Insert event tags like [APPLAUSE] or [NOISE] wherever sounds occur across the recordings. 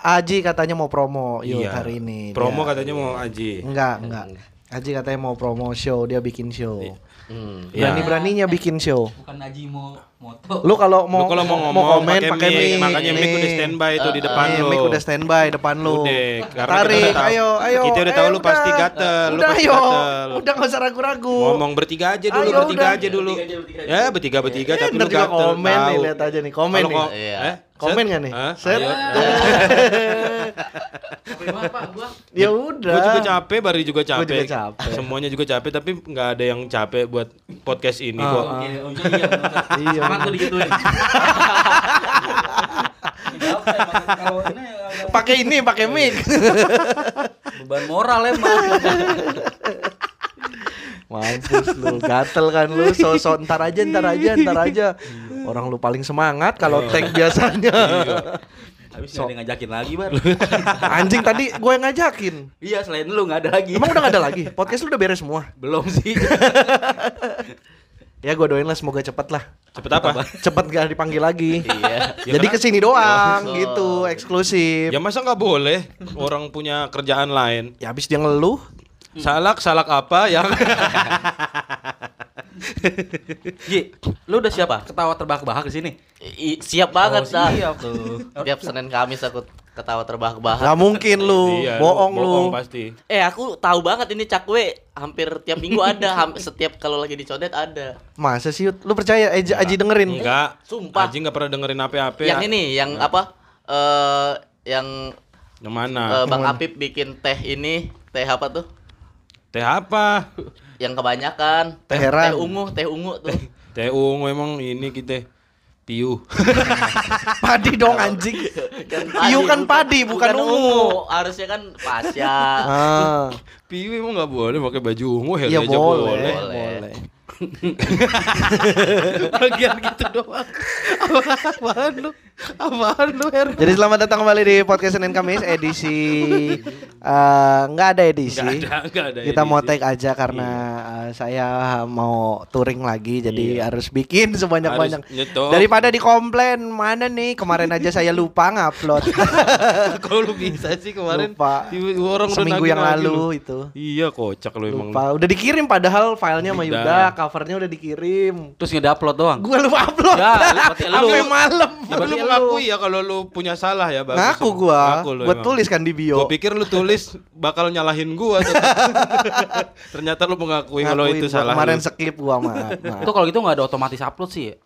Aji katanya mau promo yuk Iya. hari ini. Promo Dia- katanya mau Aji. Enggak, enggak. Aji katanya mau promo show, dia bikin show. Hmm. Iya. Berani-beraninya bikin show. Bukan Aji mau moto. Lu kalau Lu mau kalau mau ngomong komen pakai mic, makanya mic udah standby tuh di depan Nih, lu. mic udah standby depan lu. Udah, karena Tarik, kita udah tahu- ayo, ayo. kita udah eh, tahu lu pasti gatel, lu Udah, pasti ayo. gatel. Udah gak usah ragu-ragu. Ngomong bertiga aja dulu, Ayo, bertiga udah. aja dulu. Bertiga bertiga. Ya, bertiga bertiga Eh, tapi lu juga gatel. komen nih, lihat aja nih. Komen nih. Ko- Iya. Komen gak nih? Hah? Set. [LAUGHS] Gua. ya udah. Gue juga capek, Bari juga capek. juga capek. Semuanya juga capek, tapi nggak ada yang capek buat podcast ini Ah, kok. ah. Oke, oh, iya, bener. Iya, Semangat bener. tuh digituin. [LAUGHS] Pakai ini, pakai mic. beban moral emang. Mampus lu, gatel kan lu, sosok ntar aja, ntar aja, ntar aja. Orang lu paling semangat kalau tag biasanya. Habis ada yang ngajakin lagi, Bar. [LAUGHS] Anjing tadi gue yang ngajakin. Iya, selain lu nggak ada lagi. Emang udah gak ada lagi? Podcast lu udah beres semua? belum sih. [LAUGHS] Ya gue doain lah semoga cepet lah. Cepet apa? Cepet gak dipanggil lagi. [LAUGHS] Iya. Ya Jadi ke sini doang Oh. gitu, eksklusif. Ya masa nggak boleh orang punya kerjaan lain? Ya habis dia ngeluh, Salak, salak apa yang Ji, lu udah siapa? Ketawa terbahak-bahak di sini. I- siap banget Oh, dah. siap tuh. Tiap Senin Kamis aku ketawa terbahak-bahak. Gak mungkin lu, Iya, bohong lu. bohong pasti. Eh aku tahu banget ini cakwe hampir tiap minggu ada, hampir setiap kalau lagi dicodet ada. Masa sih, lu percaya Aji, Aji dengerin? Enggak. Sumpah. Aji nggak pernah dengerin apa-apa. yang ini, yang apa? Eh yang Yang eh, mana? Bang Apip bikin teh ini, teh apa tuh? Teh apa? Yang kebanyakan. Teh heran. Teh ungu, teh ungu tuh. [LAUGHS] Teh ungu emang ini kita piu. [LAUGHS] Padi dong anjing. Piu [LAUGHS] kan padi, bukan ungu. Harusnya kan pasya. Ah, piu emang nggak boleh pakai baju ungu, Heli iya aja boleh, boleh. boleh. Bagian gitu doang. Apaan lu? [LAUGHS] Apaan lu, Her? Jadi selamat datang kembali di podcast Senin Kamis edisi eh, nggak ada edisi. Nggak ada, nggak ada Kita mau edisi. take aja karena eh, saya mau touring lagi jadi Iya. harus bikin sebanyak-banyak. Daripada dikomplain mana nih kemarin aja saya lupa ngupload. [LAUGHS] Kok lu bisa sih kemarin? Lupa. Orang udah Seminggu yang lalu lu. itu. Iya, kocak lu emang. Lupa. Udah dikirim padahal filenya sama Udah. Yuda, covernya udah dikirim. Terus nge-upload doang. Gue lupa upload. Ya, berarti lu. Malam. Ya, lu mengakui ya kalau lu punya salah ya, bagus. Ngaku gua. Ngaku lu Gua emang. tulis kan di bio. Gua pikir lu tulis bakal nyalahin gua. [LAUGHS] Ternyata lu mengakui kalau itu gua. salah. Kemarin skip gua maaf. [LAUGHS] Itu kalau gitu nggak ada otomatis upload sih. ya?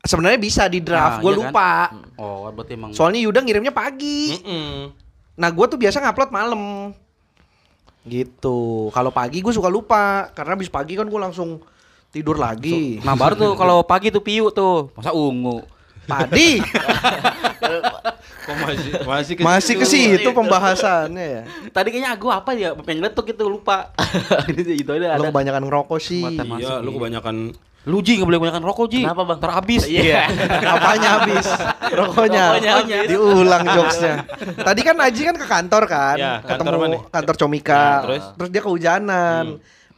Sebenarnya bisa di draft, Nah, gue iya kan? lupa. Oh, berarti emang Soalnya Yuda ngirimnya pagi. Mm-mm. Nah, gue tuh biasa ngupload malam. Gitu. Kalau pagi gue suka lupa karena habis pagi kan gue langsung tidur lagi. Nah baru tuh [LAUGHS] kalau pagi tuh piu tuh masa ungu. Padi [LAUGHS] Kok masih masih ke masih ke situ pembahasannya ya. Tadi kayaknya aku apa ya pengen letuk gitu lupa. [LAUGHS] itu aja Lo ada. kebanyakan ngerokok sih. Iya, lu kebanyakan Lu Ji nggak boleh kebanyakan rokok Ji. Kenapa, Bang? Terhabis. Iya. [LAUGHS] Apanya habis? Rokoknya. Rokoknya habis. Diulang jokesnya. Tadi kan Aji kan ke kantor kan, Ya, kantor ketemu mana? kantor Comika. Nah, terus? terus? dia kehujanan.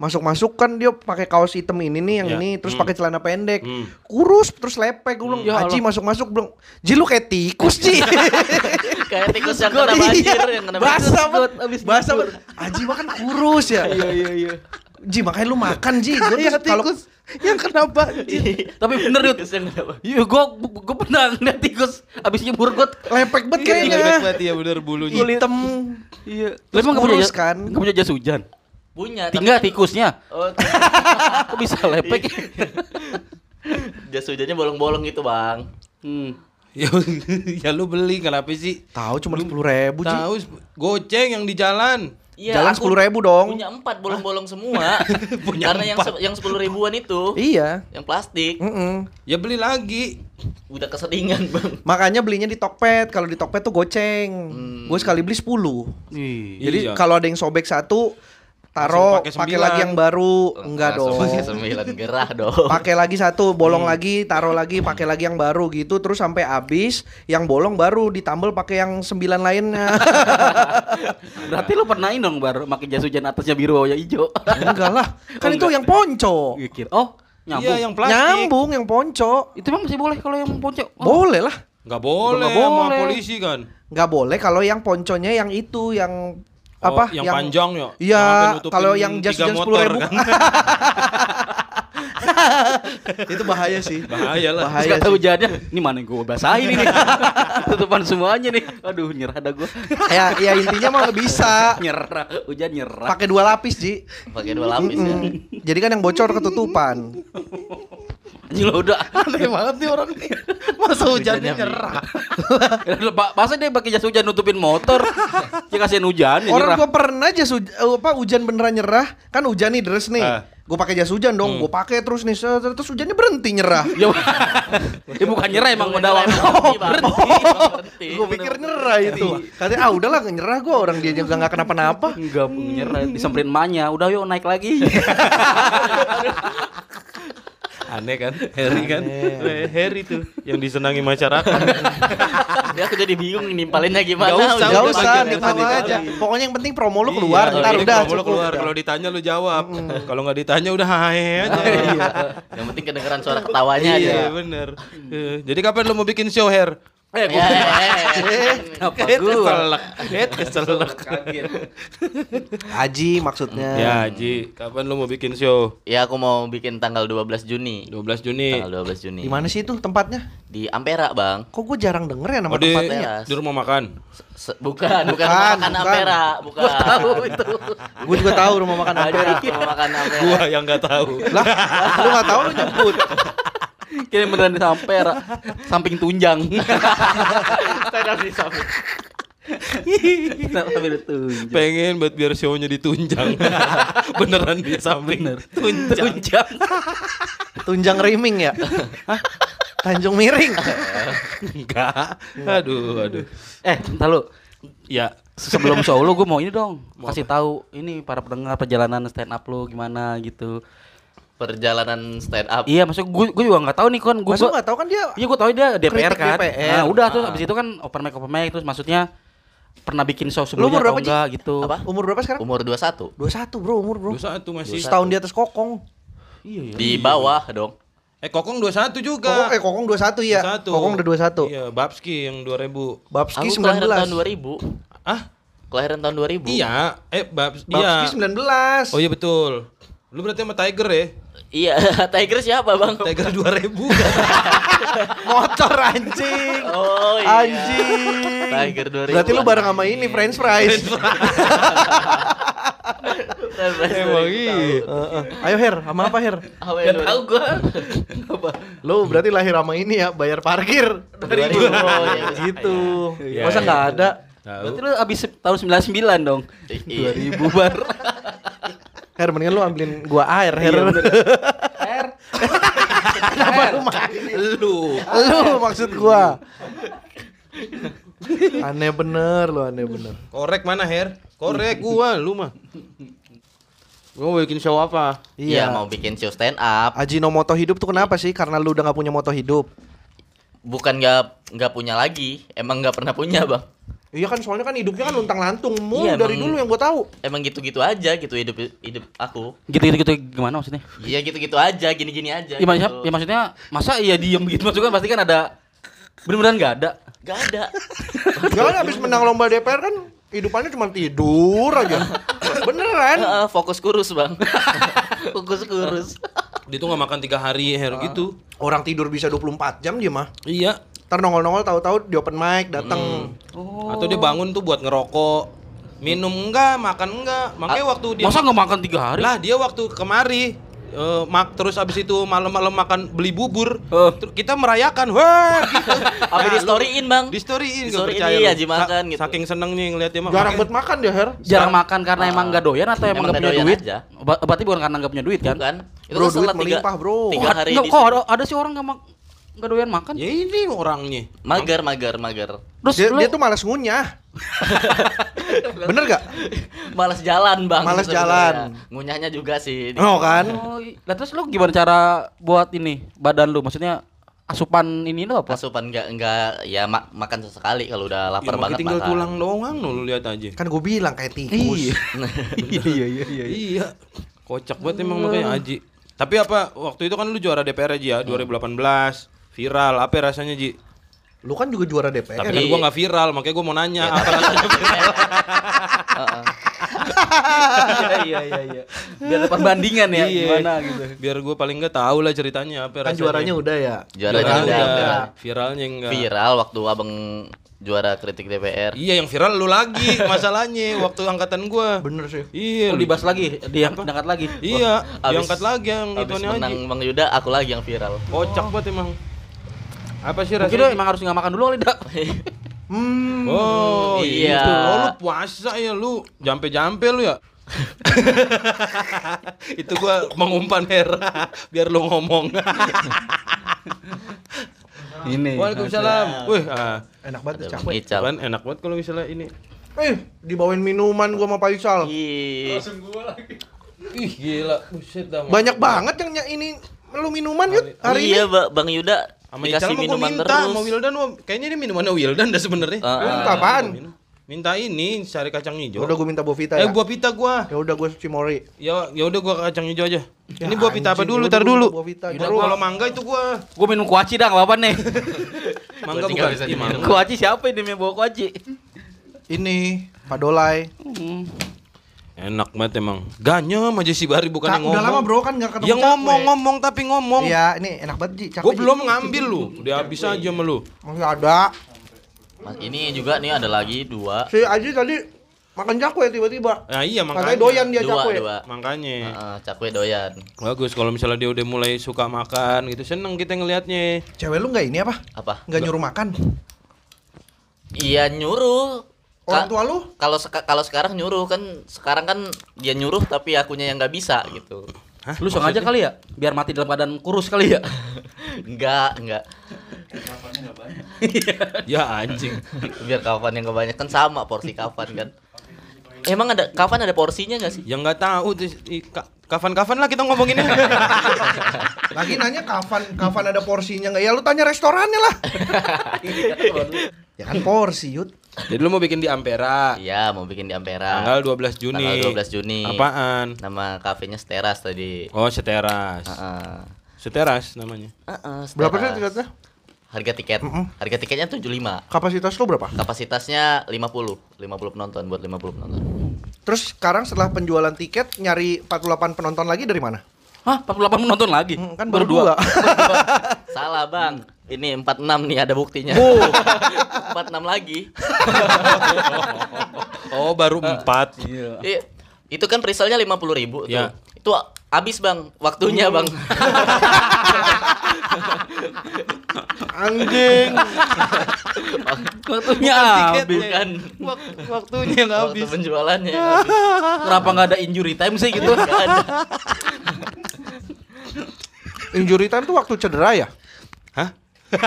Masuk-masuk kan dia pakai kaos hitam ini nih yang Ya. ini, terus Hmm. pakai celana pendek. Hmm. Kurus terus lepek gue bilang, Ya Aji masuk-masuk bilang, "Ji lu kayak tikus, Ji." [LAUGHS] Kayak tikus yang kena banjir, yang kena Basah banjir. banget, abis basah banget. Aji makan kurus ya. Iya iya iya. Ji makanya lu makan Ji. Iya, tuh kalau tikus yang kena banjir. Tapi bener banjir. Iya, gua gua pernah ngeliat tikus abis nyebur got. lepek banget Kayaknya kayaknya. banget ya bener bulunya. Hitam. Iya. Lu Terus emang punya kan? nggak punya jas hujan? Punya. tapi- Tinggal tikusnya. Oh, [LAUGHS] Kok bisa lepek? jas hujannya bolong-bolong gitu, Bang. hmm. ya, [LAUGHS] ya lu beli kenapa sih? Tahu cuma sepuluh ribu. Tahu goceng yang di jalan. Iya, Jalan aku 10.000 dong. Punya empat bolong-bolong semua. [LAUGHS] Punya Karena yang empat. se- yang sepuluh ribuan itu, Iya. yang plastik, Mm-mm. Ya beli lagi. udah keseringan, Bang. Makanya belinya di Tokped. Kalau di Tokped tuh goceng. Hmm. Gue sekali beli 10. Ih. Jadi Iya. kalau ada yang sobek satu Taruh pakai lagi yang baru. Enggak dong. pakai sembilan gerah [LAUGHS] dong. Pakai lagi satu, bolong lagi, taruh lagi, pakai lagi yang baru gitu terus sampai habis, yang bolong baru ditambal pakai yang sembilan lainnya. [LAUGHS] Berarti lu pernah ini dong bar pakai jas hujan atasnya biru bawahnya hijau. Enggak lah, [LAUGHS] kan Oh, itu enggak. yang ponco. Gikir. Oh, nyambung. Iya, yang plastik. Nyambung yang ponco. Itu emang masih boleh kalau yang ponco. Oh. Boleh lah. Nggak boleh, Nggak sama boleh. polisi kan. Nggak boleh kalau yang ponconya yang itu yang Oh, apa? yang panjang ya? Iya, Yang kalau yang jas hujan sepuluh ribu kan. [LAUGHS] [LAUGHS] itu bahaya sih. Bahaya lah. Bahaya sih. hujannya, ini mana yang gue basahin ini. [LAUGHS] Tutupan semuanya nih. Aduh, nyerah dah gue. ya, ya intinya mah nggak bisa. nyerah, hujan nyerah. Pakai dua lapis, Ji. Pakai dua lapis ya. Mm. Jadi kan yang bocor ketutupan. Anjing lo udah. Aneh banget nih orang nih. Masa hujannya nyerah. Pak, masa dia pakai jas hujan nutupin motor? Dia kasihan hujan, ya Orang nyerah. gua pernah jas hujan, apa hujan beneran nyerah. Kan hujan nih deres nih. Ah. Gue pakai jas hujan dong, gue pakai terus nih, terus hujannya berhenti nyerah. Ya, [LAUGHS] ya bukan nyerah emang udah Emang berhenti, berhenti. Gue pikir nyerah itu. Katanya ah udahlah nggak nyerah gue orang dia juga nggak kenapa-napa. Enggak nyerah, disamperin emaknya. Udah yuk naik lagi. [LAUGHS] Aneh kan? [LAUGHS] Harry kan? Eh, Harry tuh yang disenangi masyarakat. [LAUGHS] Dia aku jadi bingung nimpalinnya gimana. Nggak usah, Gak usah, yang aja. Pokoknya yang penting promo lu keluar, Iya, ntar ini udah kalau lu keluar, udah. kalau ditanya lu jawab. [LAUGHS] Kalau nggak ditanya udah hahe aja. Yang penting kedengeran suara ketawanya aja. Iya, bener. Eh, Jadi kapan lu mau bikin show hair? Eh, Ya, Kenapa Eh, gua? keselak. Eh, keselak. Haji maksudnya. Ya, Ji, kapan lu mau bikin show? ya aku mau bikin tanggal 12 Juni. 12 Juni. Tanggal 12 Juni. Di mana sih itu tempatnya? Di Ampera, Bang. Kok gue jarang denger ya nama Oh, di, tempatnya? di rumah makan. Se- bukan, bukan, Bukan, rumah makan bukan. Ampera, bukan. tahu itu. Gue juga tahu rumah makan Ampera. rumah makan Ampera. Gua yang nggak tahu. lah, lu nggak tahu lu nyebut. Kira beneran sampai Ra. samping tunjang. Saya di samping. Kenapa sampai tunjang? Pengen buat biar show-nya ditunjang. [LAUGHS] Beneran di samping. Tunjang. Tunjang. Tunjang Riming ya? Hah? Tanjung Miring. Enggak. Aduh, aduh. Eh, entar lu. Ya, Sebelum show lu gue mau ini dong. Kasih tahu ini para pendengar perjalanan stand up lu gimana gitu. Perjalanan stand up. Iya, maksud gue gue juga nggak tahu nih kan gue Masa nggak tahu kan dia Iya gue tahu dia DPR kan. DPR. Nah, udah tuh Ah. abis itu kan open mic open mic terus maksudnya pernah bikin show Lu sebelumnya umur berapa, Ji? enggak gitu. Apa? umur berapa sekarang? Umur 21. 21 bro, umur bro. 21 masih. Setahun di atas kokong. Iya, iya. Di bawah dong. Eh, Kokong 21 juga. Kokong, eh kokong 21 ya. 21. Kokong udah 21. Iya, Babski yang 2000. Babski Aku kelahiran tahun 19. 2000. Ah, Kelahiran tahun 2000. iya. Eh, Babs iya. Babski 19. Oh iya betul. Lu berarti sama Tiger ya? Iya, [LAUGHS] Tiger siapa, Bang? Tiger [LAUGHS] 2000. [LAUGHS] Motor anjing. Oh iya. Anjing. Tiger 2000. Berarti lu bareng sama ini French fries. Emang iya. Heeh. Ayo Her, sama apa Her? Apa Gak tahu gue. Lu berarti lahir sama ini ya, bayar parkir. 2000. Oh, iya. Gitu. Iya, Masa iya. nggak ada? Berarti lu abis tahun 99 dong. Iya. 2000 bar. Her, mendingan lu ambilin gua air, Her. R. Kenapa lu? Lu. Lu maksud gua. Aneh bener lu, aneh bener. Korek mana, Her? Korek gua, lu mah. Gua mau bikin show apa? Iya, mau bikin show stand up. Ajinomoto hidup tuh kenapa sih? Karena lu udah gak punya moto hidup. Bukan nggak nggak punya lagi, emang nggak pernah punya, Bang. Iya kan soalnya kan hidupnya kan luntang lantung mulu Iya, dari dulu yang gua tahu. Emang gitu-gitu aja gitu hidup hidup aku. Gitu-gitu gitu gimana maksudnya? Iya gitu-gitu aja, gini-gini aja. Ya, maksudnya, gitu. ya maksudnya masa iya diem gitu maksudnya kan pasti kan ada bener-beneran nggak ada. Gak ada. Ya kan abis menang lomba DPR kan hidupannya cuma tidur aja. Beneran. [LAUGHS] Heeh, fokus kurus, Bang. [LAUGHS] fokus kurus. Dia tuh nggak makan tiga hari, Her gitu. Orang tidur bisa 24 jam dia mah. Iya. Ntar nongol-nongol tahu-tahu di open mic datang. Atau dia bangun tuh buat ngerokok. Minum enggak, makan enggak. Makanya waktu dia Masa nggak makan tiga hari? Lah dia waktu kemari eh, mak terus abis itu malam-malam makan beli bubur. Oh. Ter- Kita merayakan. Wah, gitu. [LAUGHS] Apa di storyin, Bang? Di storyin Di gak storyin percaya iya. Haji makan gitu. Saking senengnya ngeliat dia makan. Jarang buat makan dia, Her. Jarang makan karena emang nggak doyan atau emang Emang nggak punya duit? aja. Ba- berarti bukan karena nggak punya duit kan? Bukan. Itu Bro, kan duit melimpah, bro. tiga Kok- hari kok ada, ada sih orang nggak mak Enggak doyan makan. Ya ini orangnya. Mager, mager, mager. Terus Dia, lu dia tuh malas ngunyah. [LAUGHS] Bener gak? Malas jalan, Bang. Malas jalan. Ngunyahnya juga sih. Oh kan? Oh, lah terus lu gimana cara buat ini badan lu? Maksudnya asupan ini lu apa? Asupan enggak enggak ya ma- makan sesekali kalau udah Ya, lapar makin banget tinggal makan. tulang doang no, lu lihat aja. Kan gue bilang kayak tikus. [LAUGHS] iya iya iya iya. Iya. Kocak banget emang makanya Aji. Tapi apa waktu itu kan lu juara DPR aja ya 2018 viral apa ya rasanya Ji? Lu kan juga juara DPR. Tapi kan gua nggak viral makanya gua mau nanya apa rasanya [LAUGHS] Heeh. Iya iya iya iya. Biar ada perbandingan ya Iya. gimana gitu. biar gua paling nggak tahu lah ceritanya apa kan rasanya. juaranya udah ya. Juaranya Juaranya udah. udah. Viralnya enggak. Viral waktu Abang juara kritik DPR. Iya yang viral lu lagi [LAUGHS] masalahnya waktu angkatan gua. Bener sih. Iya. Oh, lu- dibahas lagi, dia diangkat lagi. Iya, Abis- diangkat lagi yang Habis ituannya menang. Bang Yuda, aku lagi yang viral. Kocak banget emang. Apa sih Mungkin rasanya? lu emang harus nggak makan dulu kali dak. Hmm. Oh Iya. iya. Oh lu puasa ya lu jampe-jampe lu ya. [LAUGHS] itu gua mengumpan Hera biar lu ngomong. [LAUGHS] Ini. Waalaikumsalam. Wih, ah, Enak banget cakwe. Kan enak banget kalau misalnya ini. Eh, dibawain minuman gua sama Faisal. Ih, Ih, gila. Buset dah. Banyak banget yang ini lu minuman yuk hari iya, ini. Ba- Bang Yuda Sama Ical dikasih mau gua minuman minta terus. sama Wildan wah, kayaknya ini minumannya Wildan dah sebenarnya. Ah, Lu ah. minta apaan? Minta ini sari kacang hijau. Udah gua minta Bovita eh ya. buah pita gua. Ya udah gua Cimori. Ya ya udah gua kacang hijau aja. Ya, ini buah pita apa dulu? Tar gua dulu. buah pita. Bro. kalau mangga itu gua. Gue minum kuaci dah, nggak apa-apa nih. [LAUGHS] Mangga bukan. bisa kuaci siapa ini yang bawa kuaci? Ini Padolai. Hmm. Enak banget emang. Ganyem aja si Bari bukan yang ngomong. udah lama bro kan nggak ketemu Ya ngomong-ngomong tapi ngomong. Iya, ini enak banget Ji. Cakwe, Gue belum ngambil lu. Udah habis aja sama lu. Masih ada. Mas, ini juga nih ada lagi dua. Si Aji tadi makan cakwe tiba-tiba. Nah iya Katanya makanya. doyan dia Dua, cakwe. dua. Makanya. Heeh, cakwe doyan. Bagus kalau misalnya dia udah mulai suka makan gitu seneng kita ngelihatnya. Cewek lu nggak ini apa? Apa? Nggak nyuruh makan? Iya nyuruh. Orang tua lu? Kalau seka- kalau sekarang nyuruh kan sekarang kan dia nyuruh tapi akunya yang nggak bisa gitu. Hah? Lu sengaja kali ya? Biar mati dalam keadaan kurus kali ya? [LAUGHS] Enggak, enggak. [LAUGHS] Ya anjing. Biar kafan yang kebanyakan sama porsi kafan kan. Emang ada kafan ada porsinya nggak sih? Yang nggak tahu tuh i- ka- kapan-kapan lah kita ngomonginnya. [LAUGHS] Lagi nanya kapan kapan ada porsinya nggak? Ya lu tanya restorannya lah. ya kan porsi yud. Jadi lu mau bikin di Ampera. Iya, mau bikin di Ampera. Tanggal 12 Juni. Tanggal 12 Juni. Apaan? Nama kafenya Steras tadi. Oh, seteras. Heeh. Seteras namanya. Heeh, Berapa sih Steras. tiketnya? Harga tiket. Mm-mm. Harga tiketnya 75. Kapasitas lu berapa? Kapasitasnya 50. 50 penonton buat 50 penonton. Terus sekarang setelah penjualan tiket nyari 48 penonton lagi dari mana? Hah, 48 menonton lagi? Hmm, kan baru dua. [LAUGHS] Salah, Bang. Ini 46 nih ada buktinya. Oh. [LAUGHS] 46 lagi. [LAUGHS] Oh, baru empat. Iya. Iya. Itu kan presale-nya 50 ribu tuh. Ya. Itu habis, Bang. Waktunya, Bang. [LAUGHS] Anjing. Waktunya habis. Bukan. Wak- waktunya yang Waktu habis. penjualannya habis. Kenapa nggak ada injury time sih gitu? Injury time tuh waktu cedera ya? [LAUGHS]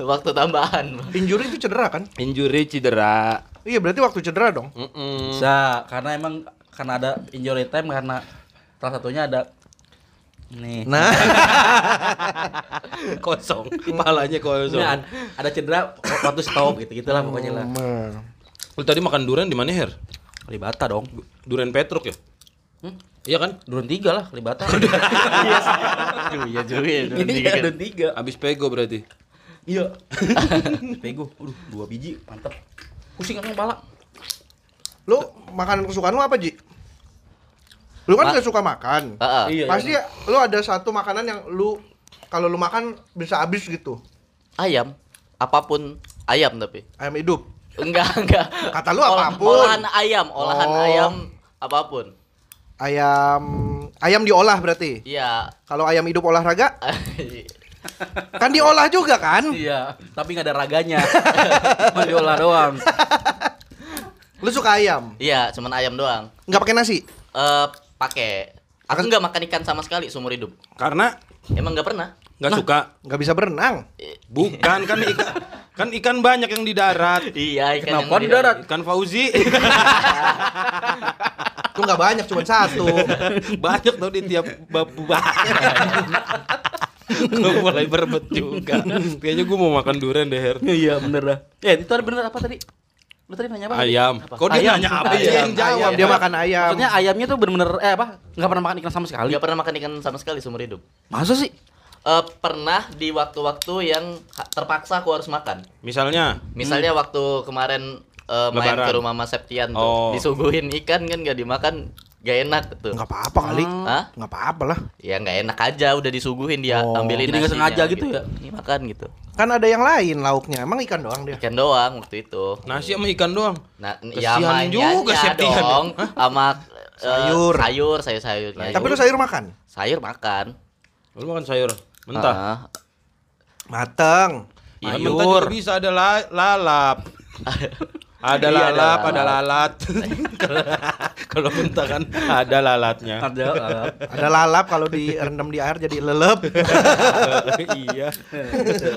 Waktu tambahan. Injury itu cedera kan? Injury cedera. Iya berarti waktu cedera dong. Mm-mm. Bisa, karena emang karena ada injury time karena salah satunya ada nih. Nah, [LAUGHS] kosong. Kepalanya Ini kosong. ada, ada cedera waktu stop gitu gitulah pokoknya lah. Lu tadi makan durian di mana, Her? Kalibata dong. Durian Petruk ya? Hmm? Iya kan? Duren tiga lah Kalibata. Aduh, [LAUGHS] iya juga ya. Tiga Iya, kan. duren tiga. Abis pego berarti. Iya. [LAUGHS] Pego, aduh dua biji, mantap. Pusing kan kepala. Lu makanan kesukaan lu apa Ji? Lu kan Ma- gak suka makan. Heeh. Iya. Pasti lu ada satu makanan yang lu kalau lu makan bisa habis gitu. Ayam. Apa pun ayam tapi. Ayam hidup. Enggak, enggak. Kata lu Olah- apa pun. Olahan ayam, olahan Oh. ayam apa pun. Ayam ayam diolah berarti. Iya. Kalau ayam hidup olahraga [LAUGHS] kan diolah juga kan? Iya, tapi nggak ada raganya. [LAUGHS] Cuma diolah doang. Lu suka ayam? Iya, cuman ayam doang. Nggak pakai nasi? Eh, pakai Aku nggak makan ikan sama sekali seumur hidup. Karena Emang nggak pernah. nggak suka. Nggak bisa berenang. Bukan kan ikan kan ikan banyak yang di darat. Iya, ikan Kenapa yang di darat? Ikan Fauzi [LAUGHS] Itu nggak banyak, cuma satu. [LAUGHS] banyak tau di tiap babu [LAUGHS] Gue mulai berebut juga. Kayaknya gue mau makan durian deh, Her. Iya bener dah. Ya itu ada bener apa tadi? Lu tadi nanya apa? Ayam. Apa? Kok dia Ayam. nanya apa? Ayam, Dia yang jawab. ayam. Dia makan ayam. Maksudnya ayamnya tuh bener-bener eh apa? Nggak pernah makan ikan sama sekali. Nggak pernah makan ikan sama sekali seumur hidup. Masa sih? Eh, pernah di waktu-waktu yang terpaksa aku harus makan. Misalnya, Misalnya waktu kemarin eh, main Lebaran. ke rumah Mas Septian tuh, Oh. disuguhin ikan kan nggak dimakan, gak enak tuh. Nggak apa-apa kali. Hah? Nggak apa-apa lah. Ya nggak enak aja udah disuguhin dia Oh. ambilin Jadi nggak nasinya sengaja gitu ya? Ini makan gitu. Kan ada yang lain lauknya. Emang ikan doang dia. Ikan doang waktu itu. nasi sama ikan doang. Nah, Kesian ya juga Septian dong sama eh, Sayur. sayur, sayur. Tapi lu sayur makan? sayur makan. Lu makan sayur mentah. Ah, Mateng. Ya, Sayur. mentah juga bisa ada la- lalap. [LAUGHS] ada Iya, ada lalap, ada lalap. lalat. [LAUGHS] Kalau mentah kan ada lalatnya. Ada. ada. Ada lalap kalau direndam di air jadi lelep. [LAUGHS] iya.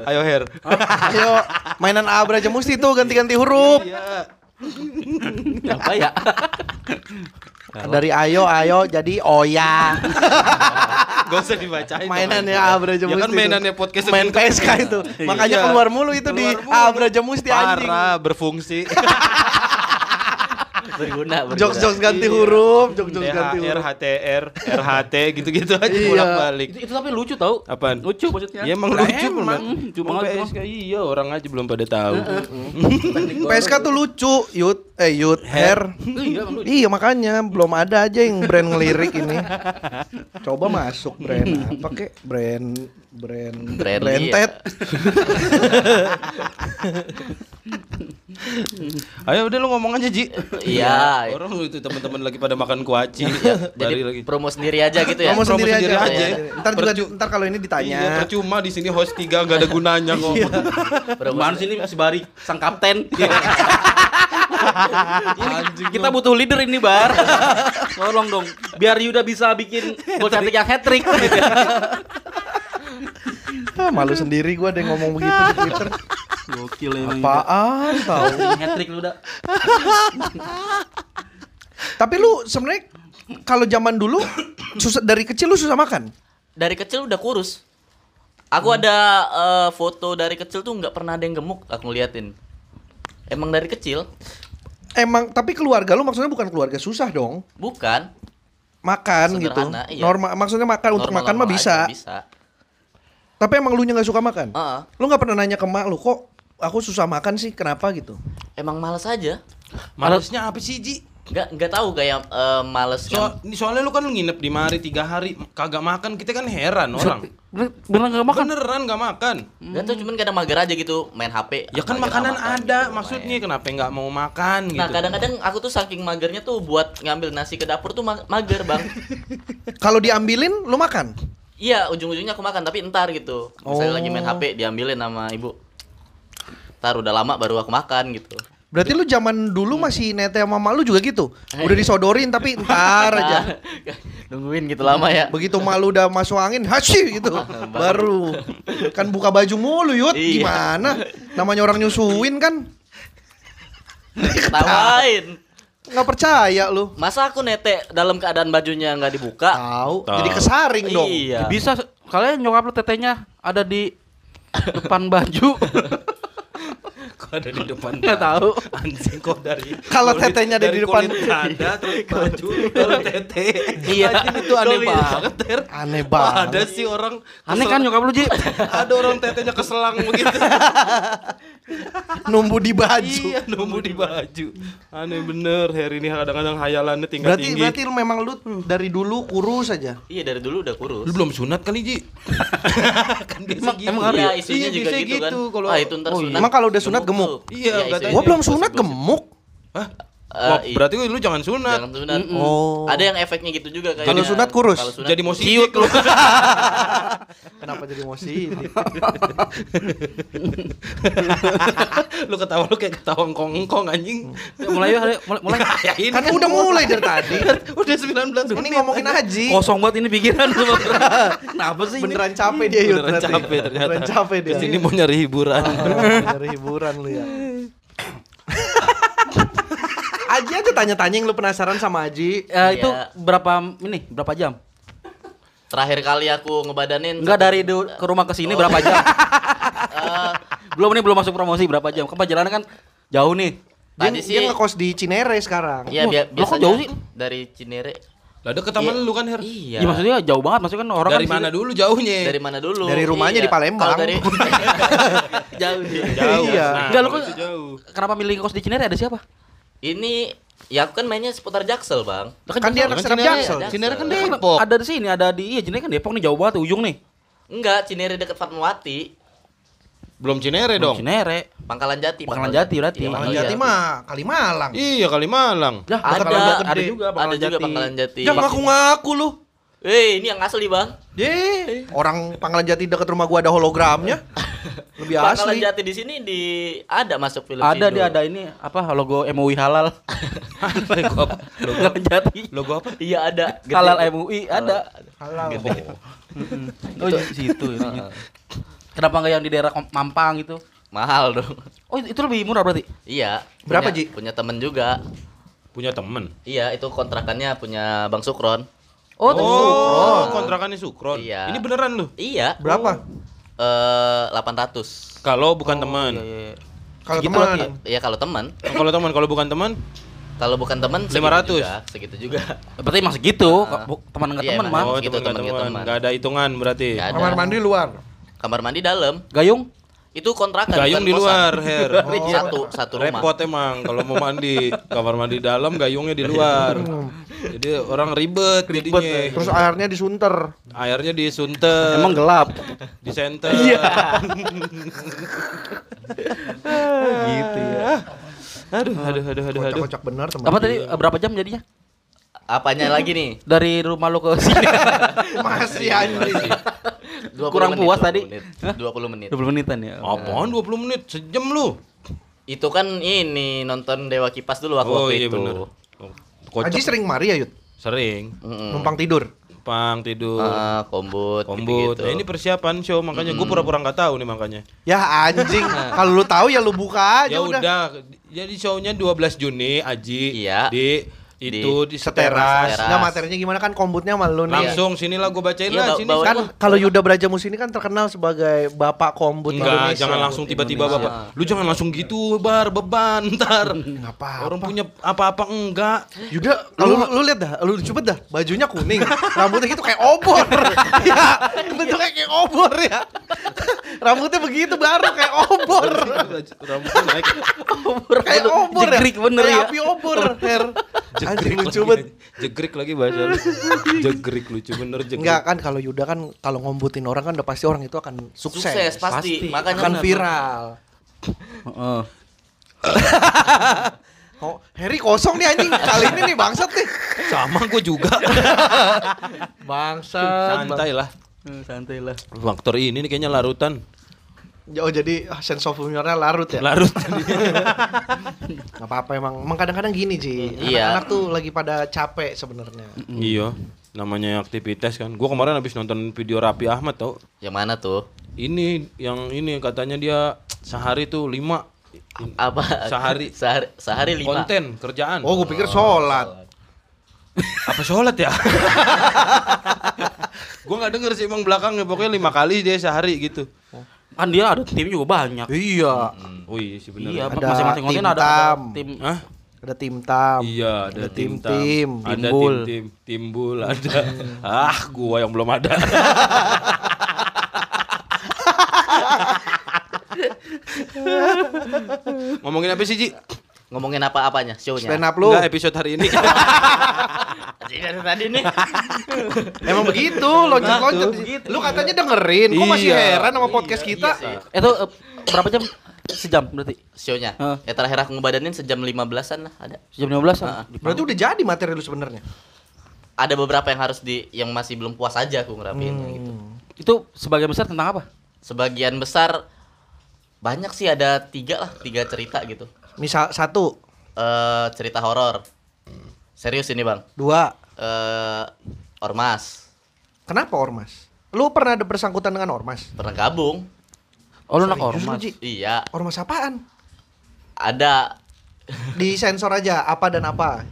Ayo Her. Ayo mainan Abra aja mesti tuh ganti-ganti huruf. Iya. Apa ya? Dari ayo ayo jadi oya. [LAUGHS] Gak usah dibacain. Mainannya Abra aja Ya kan mainannya podcast main PSK itu. Makanya Iya. keluar mulu itu di. Abra aja mesti anjing. Parah berfungsi. [LAUGHS] berguna, berguna. Jokes-jokes ganti huruf, jokes-jokes ganti THR, huruf. HTR, RHT gitu-gitu aja Iya. bolak-balik. Itu, itu tapi lucu tau? Apaan? Lucu maksudnya. Ya emang lucu emang. emang. Cuma PSK iya orang aja belum pada tahu. [LAUGHS] PSK tuh lucu, Yud, eh Yud, Hair. Iya, emang lucu. Iya makanya belum ada aja yang brand ngelirik ini. Coba masuk brand apa kek? Brand brand Brand branded. [LAUGHS] [LAUGHS] Ayo udah lu ngomong aja Ji. Iya. Orang itu teman-teman lagi pada makan kuaci. [LAUGHS] Jadi Bari lagi. promo sendiri aja gitu ya. Ngomong promo sendiri, sendiri aja. aja. Ntar juga ntar kalau ini ditanya. Iya, percuma di sini host tiga gak ada gunanya kok. Promo Mana sih ini si Bari sang kapten. [LAUGHS] Ini kita butuh leader ini bar. Tolong dong, biar Yuda bisa bikin gol cantik yang hat trick. Ah, malu sendiri gua ada yang ngomong begitu di Twitter. Gokil emang. Apaan tahu. Hat trick lu udah. [LAUGHS] Tapi lu sebenarnya kalau zaman dulu susah dari kecil lu susah makan. dari kecil udah kurus. Aku Hmm. ada eh, foto dari kecil tuh nggak pernah ada yang gemuk. Aku ngeliatin. Emang dari kecil? Emang tapi keluarga lu maksudnya bukan keluarga susah dong. Bukan. Makan gitu. Sederhana, iya. Normal maksudnya makan untuk makan mah bisa. aja, Bisa. Tapi emang lu nya nggak suka makan? Heeh. Lu nggak pernah nanya ke mak lu kok aku susah makan sih kenapa gitu? Emang males aja. Malesnya apa sih Ji? Nggak nggak tahu kayak eh, males So, kan. ini soalnya lu kan nginep di mari tiga hari kagak makan kita kan heran orang. Bener, bener gak makan? Beneran gak makan. Nggak tahu cuman kadang mager aja gitu main HP. Ya kan makanan makan ada, gitu, maksudnya main. kenapa nggak mau makan gitu? Nah kadang-kadang aku tuh saking magernya tuh buat ngambil nasi ke dapur tuh ma- mager bang. [LAUGHS] Kalau diambilin lu makan? Iya ujung-ujungnya aku makan tapi entar gitu. Misalnya Oh. lagi main HP diambilin sama ibu. Ntar udah lama baru aku makan gitu. Berarti lu zaman dulu masih nete sama mak lu juga gitu? Udah disodorin tapi [LAUGHS] entar aja. [LAUGHS] Nungguin gitu lama ya. Begitu malu udah masuk angin, hashi gitu. [LAUGHS] Baru kan buka baju mulu yut. Iya. Gimana? Namanya orang nyusuin kan? Ketawain. Nggak percaya lu. Masa aku nete dalam keadaan bajunya nggak dibuka? Tahu. Jadi kesaring dong. Iya. Ya bisa kalian nyokap lu tetenya ada di depan baju. Ada di depan? Nggak tahu. Anjing kok dari Kalau tetenya ada di depan. dada terus baju kalau tete. Iya. Itu aneh Kulit. banget. Ter. Aneh banget. Ada sih orang Aneh kan nyokap lu Ji? [LAUGHS] ada orang tetenya keselang begitu. [LAUGHS] Numbu di baju. iya, nunggu di baju. Aneh bener, Harry ini kadang-kadang hayalannya tingkat Berarti tinggi. berarti lu memang lu dari dulu kurus aja. Iya dari dulu udah kurus. Lu belum sunat kali, Ji? [LAUGHS] kan biasa Emang- gitu. emang Iya, ya? isunya Iya, juga biasanya gitu, kan. gitu, kalau- ah, itu ntar Oh, iya. sunat. Emang kalau udah sunat gemuk? tuh. Iya, katanya. Gua belum sunat gemuk. Hah? Wah, i- berarti lu jangan sunat. Jangan sunat. Oh. Ada yang efeknya gitu juga kayak. Kalau sunat kurus? Kalau sunat Jadi sidik lu. [LAUGHS] Kenapa jadi emosi? [LAUGHS] lu ketawa lu kayak ketawa ngkong-ngkong anjing. Mulai yuk, mulai. mulai. [LAUGHS] Ya, ini kan udah mulai dari tadi. udah 19 Ini ngomongin Haji. Kosong banget ini pikiran lu. Kenapa sih ini? Beneran capek dia Yud Beneran berarti. capek ternyata. Beneran capek dia. Ke sini mau nyari hiburan. Ah, Dari hiburan lu ya. Aji aja tanya-tanya yang lu penasaran sama Aji. Eh, itu Iya. berapa ini? Berapa jam? Terakhir kali aku ngebadanin Enggak dari du- ke rumah ke sini berapa jam? [LAUGHS] eh, belum nih belum masuk promosi berapa jam? Kan perjalanan kan jauh nih. Dia, Tadi dia sih- ngekos di Cinere sekarang. Iya, bia- Wah, lo kok biasanya jauh sih? dari Cinere. Lah deket sama Iya. lu kan Her. Iya. Iya maksudnya jauh banget, maksudnya kan orang Dari kan mana dulu jauhnya? Dari mana dulu? Dari rumahnya di Palembang. Kalau dari jauh [LAUGHS] [LAUGHS] jauh. Iya. Nah, Enggak, lu kok-. Kenapa milih kos di Cinere ada siapa? Ini ya aku kan mainnya seputar Jaksel, Bang. Kan dia anak Kan Cinere- Jaksel. Cinere kan Jaksel. Depok. Ada di sini, ada di iya Cinere kan Depok nih jauh banget ujung nih. Enggak, Cinere dekat Fatmawati, Belum Cinere dong. Cinere. Pangkalan Jati. Pangkalan Jati berarti. Iya, Pangkalan iya. Jati mah Kalimalang. Iya Kalimalang. Ya, Ada, Pangkalan Jati- ada, ada juga ada juga Pangkalan Jati. Jangan ngaku-ngaku lu. Eh, ini yang asli, Bang. Ye, orang Pangkalan Jati dekat rumah gua ada hologramnya. Lebih Pangkalan asli. Jati di sini di ada masuk film Ada Indo. dia ada ini apa logo MUI halal. [LAUGHS] Logo apa? Logo, Pangkalan Jati. logo apa? Iya ada. Gede. Halal MUI ada. Halal. Oh di situ. ya. Kenapa nggak yang di daerah Mampang gitu? Mahal dong. Oh itu lebih murah berarti? Iya. Berapa, punya, Ji? Punya temen juga. Punya temen. Iya, itu kontrakannya punya Bang Sukron. Oh, itu Oh, kontrakannya Sukron. Iya. Ini beneran lu? Iya. Berapa? Eh 800. Kalau bukan teman. Iya, iya, iya. Kalau teman. Iya kalau teman. Oh, [COUGHS] kalau teman, kalau bukan teman, Kalau bukan teman 500. juga, segitu juga. [LAUGHS] Berarti emang segitu, Ah. bu- teman nggak Iya, teman mah. oh, gitu, teman. Enggak ada hitungan berarti. Nggak ada. Kamar mandi luar. Kamar mandi dalam. Gayung? Itu kontrakan. Gayung di luar, [LAUGHS] Her. Oh. Satu, satu rumah. Repot emang kalau mau mandi, kamar mandi dalam, gayungnya di luar. Jadi orang ribet jadinya. Terus airnya disunter. Airnya disunter, Emang gelap. di center. [LAUGHS] gitu ya. Aduh, aduh, aduh, aduh, aduh. Kocak-kocak bener teman. Apa tadi eh, berapa jam jadinya? Apanya lagi nih? [LAUGHS] Dari rumah lo ke sini [LAUGHS] Masih anjing. 20 [LAUGHS] Kurang menit, puas 20 tadi. menit. Hah? 20 menit. 20 menitan ya. Apaan 20 menit? Sejam lu. Itu kan ini nonton Dewa Kipas dulu aku Oh waktu iya itu. bener. Haji Kocak. sering mari ya, Yud? Sering. Mm-mm. Numpang tidur. Pang tidur. Ah, kombut, Kombut. gitu-gitu. Nah, ini persiapan show makanya gue pura-pura nggak tahu nih makanya. Ya anjing. Kalau lu tahu ya lu buka aja Ya udah. udah. Jadi shownya 12 Juni Aji Iya. di itu di, Seteras. seteras. Enggak materinya gimana kan kombutnya sama lu nih. Langsung sinilah gue bacain Iya, lah sini. Kan kalau Yuda Brajamus ini kan terkenal sebagai bapak kombut Enggak, Indonesia. jangan langsung tiba-tiba bapak. Lu jangan langsung gitu, bar beban ntar. Apa-apa. Orang punya apa-apa enggak. Yuda, kalau lu, lu lihat dah, lu coba dah, bajunya kuning, rambutnya gitu kayak obor. [LAUGHS] ya, bentuknya kayak obor ya. Rambutnya begitu baru kayak obor. Rambutnya naik. kayak obor ya. Jegrik bener kayak ya. api obor, Her. Anjing Jegrik lucu banget. Jegrik lagi bahasa lu. Jegrik lucu bener jegrik. Enggak kan kalau Yuda kan kalau ngombutin orang kan udah pasti orang itu akan sukses. Sukses Pasti. pasti. Makanya akan viral. Heeh. [LAUGHS] Oh, Harry kosong nih anjing. Kali ini nih bangsat nih. Sama gue juga. [LAUGHS] Bangsat. Santai lah. Eh, Santai lah. Faktor ini nih kayaknya larutan. Oh jadi ah, sense of humornya larut ya? Larut. [LAUGHS] Gak apa-apa emang. Emang kadang-kadang gini Ji. Iya. Anak-anak tuh lagi pada capek sebenarnya. Iya. Namanya aktivitas kan. Gue kemarin habis nonton video Rapi Ahmad tau. Yang mana tuh? Ini yang ini katanya dia sehari tuh lima Apa? Sehari. [LAUGHS] sehari, sehari lima. konten kerjaan. Oh, gue pikir sholat. apa sholat ya? [LAUGHS] gue nggak denger sih emang belakangnya pokoknya lima kali dia sehari gitu. Kan dia ada tim juga banyak. Iya. Oh iya sih bener. Iya, Ada masing-masing tim ada, ada tam. tim. Hah? Ada tim tam. Iya, ada, Ada tim tim-tim. tim, ada Timbul. tim tim, timbul ada. ah, gua yang belum ada. [LAUGHS] Ngomongin apa sih, Ji? Ngomongin apa-apanya? Show-nya. Stand up lu. Enggak episode hari ini. [LAUGHS] Anjing, dari tadi nih. [LAUGHS] Emang begitu, loncat-loncat. Lu katanya dengerin, kok masih Iya. heran sama podcast kita? Iya sih. Itu eh, berapa jam? sejam berarti. Show-nya. Heeh. Ya terakhir aku ngebadanin sejam 15-an lah ada. Sejam 15 Heeh. an. Berarti udah jadi materi lu sebenarnya. Ada beberapa yang harus di yang masih belum puas aja aku ngerapiinnya gitu. Itu sebagian besar tentang apa? Sebagian besar banyak sih ada tiga lah, tiga cerita gitu. Misal satu, eh cerita horor. Serius ini, Bang. dua. Eh Ormas. Kenapa ormas? Lu pernah ada bersangkutan dengan ormas? Pernah gabung? Oh, lu nak Serius lu, ormas. Ji? Iya, Ormas apaan? ada Di sensor aja apa dan apa.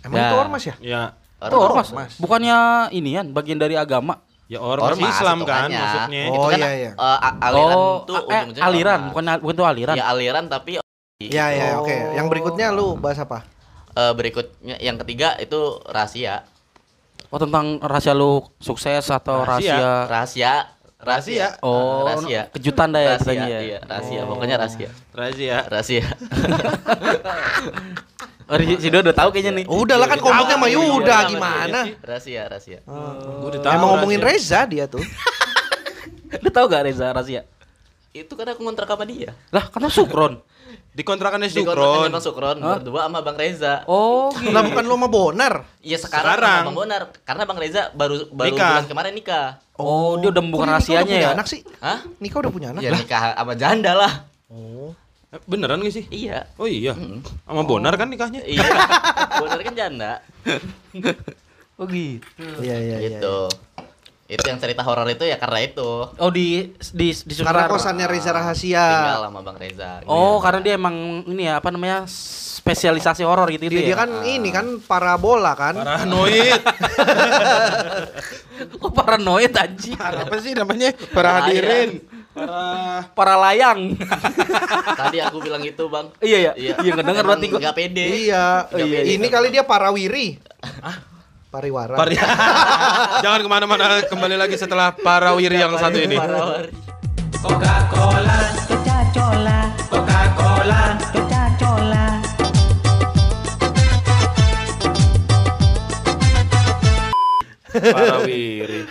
Emang Ya. itu ormas ya? Ya, Itu ormas. ormas. Bukannya ini kan bagian dari agama. Ya ormas, Ormas, Islam kan maksudnya. Oh, itu kan iya, iya. aliran oh, tuh eh, ujung-ujungnya aliran, ormas. bukan bukan itu aliran. Ya aliran tapi Iya, iya, Oh. oke. Yang berikutnya lu bahas apa? eh, berikutnya yang ketiga itu rahasia. Oh, tentang rahasia lu sukses atau Rahasia. rahasia. Rahasia, rahasia. Oh, rahasia. kejutan dah ya Rahasia, katanya ya. iya, rahasia. Pokoknya rahasia. Rahasia. Rahasia. [LAUGHS] Oh, si si Dodo udah tahu kayaknya nih. Oh, udah lah kan sama Iya, Yuda iya, gimana? Rahasia, rahasia. Gua udah tahu Emang ngomongin. Reza dia tuh. Lu tahu gak Reza rahasia? Itu kan aku ngontrak sama dia. Lah, karena Sukron. Di kontrakannya Di kontrakan Sukron. Bang Sukron berdua sama Bang Reza. Oh, gitu. Lah bukan lu sama Bonar. Iya sekarang, Sekarang. sama Bang Bonar karena Bang Reza baru baru Nikah. bulan kemarin nikah. Oh, dia udah membuka udah rahasianya punya ya. anak sih? Hah? Nika udah punya anak? Ya nikah sama janda lah. Oh. Beneran gak sih? Iya. Oh iya. Sama Bonar kan nikahnya? Iya. [LAUGHS] Bonar kan janda. [LAUGHS] Oh, gitu. Iya, iya, iya. Gitu. Itu yang cerita horor itu ya karena itu. Oh, di di di Karena kosannya Reza Rahasia. Tinggal sama Bang Reza. Oh, karena dia emang ini ya apa namanya? spesialisasi horor gitu itu Dia, dia ya. kan ini kan parabola kan. Paranoid. [LAUGHS] Oh, paranoid anjing. Apa sih namanya? Para hadirin. Para Para layang. [LAUGHS] Tadi aku bilang itu, Bang. iya ya. Iya, ngedenger berarti gua. Enggak pede. Iya. Nggak pede. Ini kali dia parawiri. Pariwara. Pari. [LAUGHS] Jangan ke mana-mana kembali lagi setelah para wiri yang satu ini. Coca-Cola, Coca-Cola, Coca-Cola. Para wiri.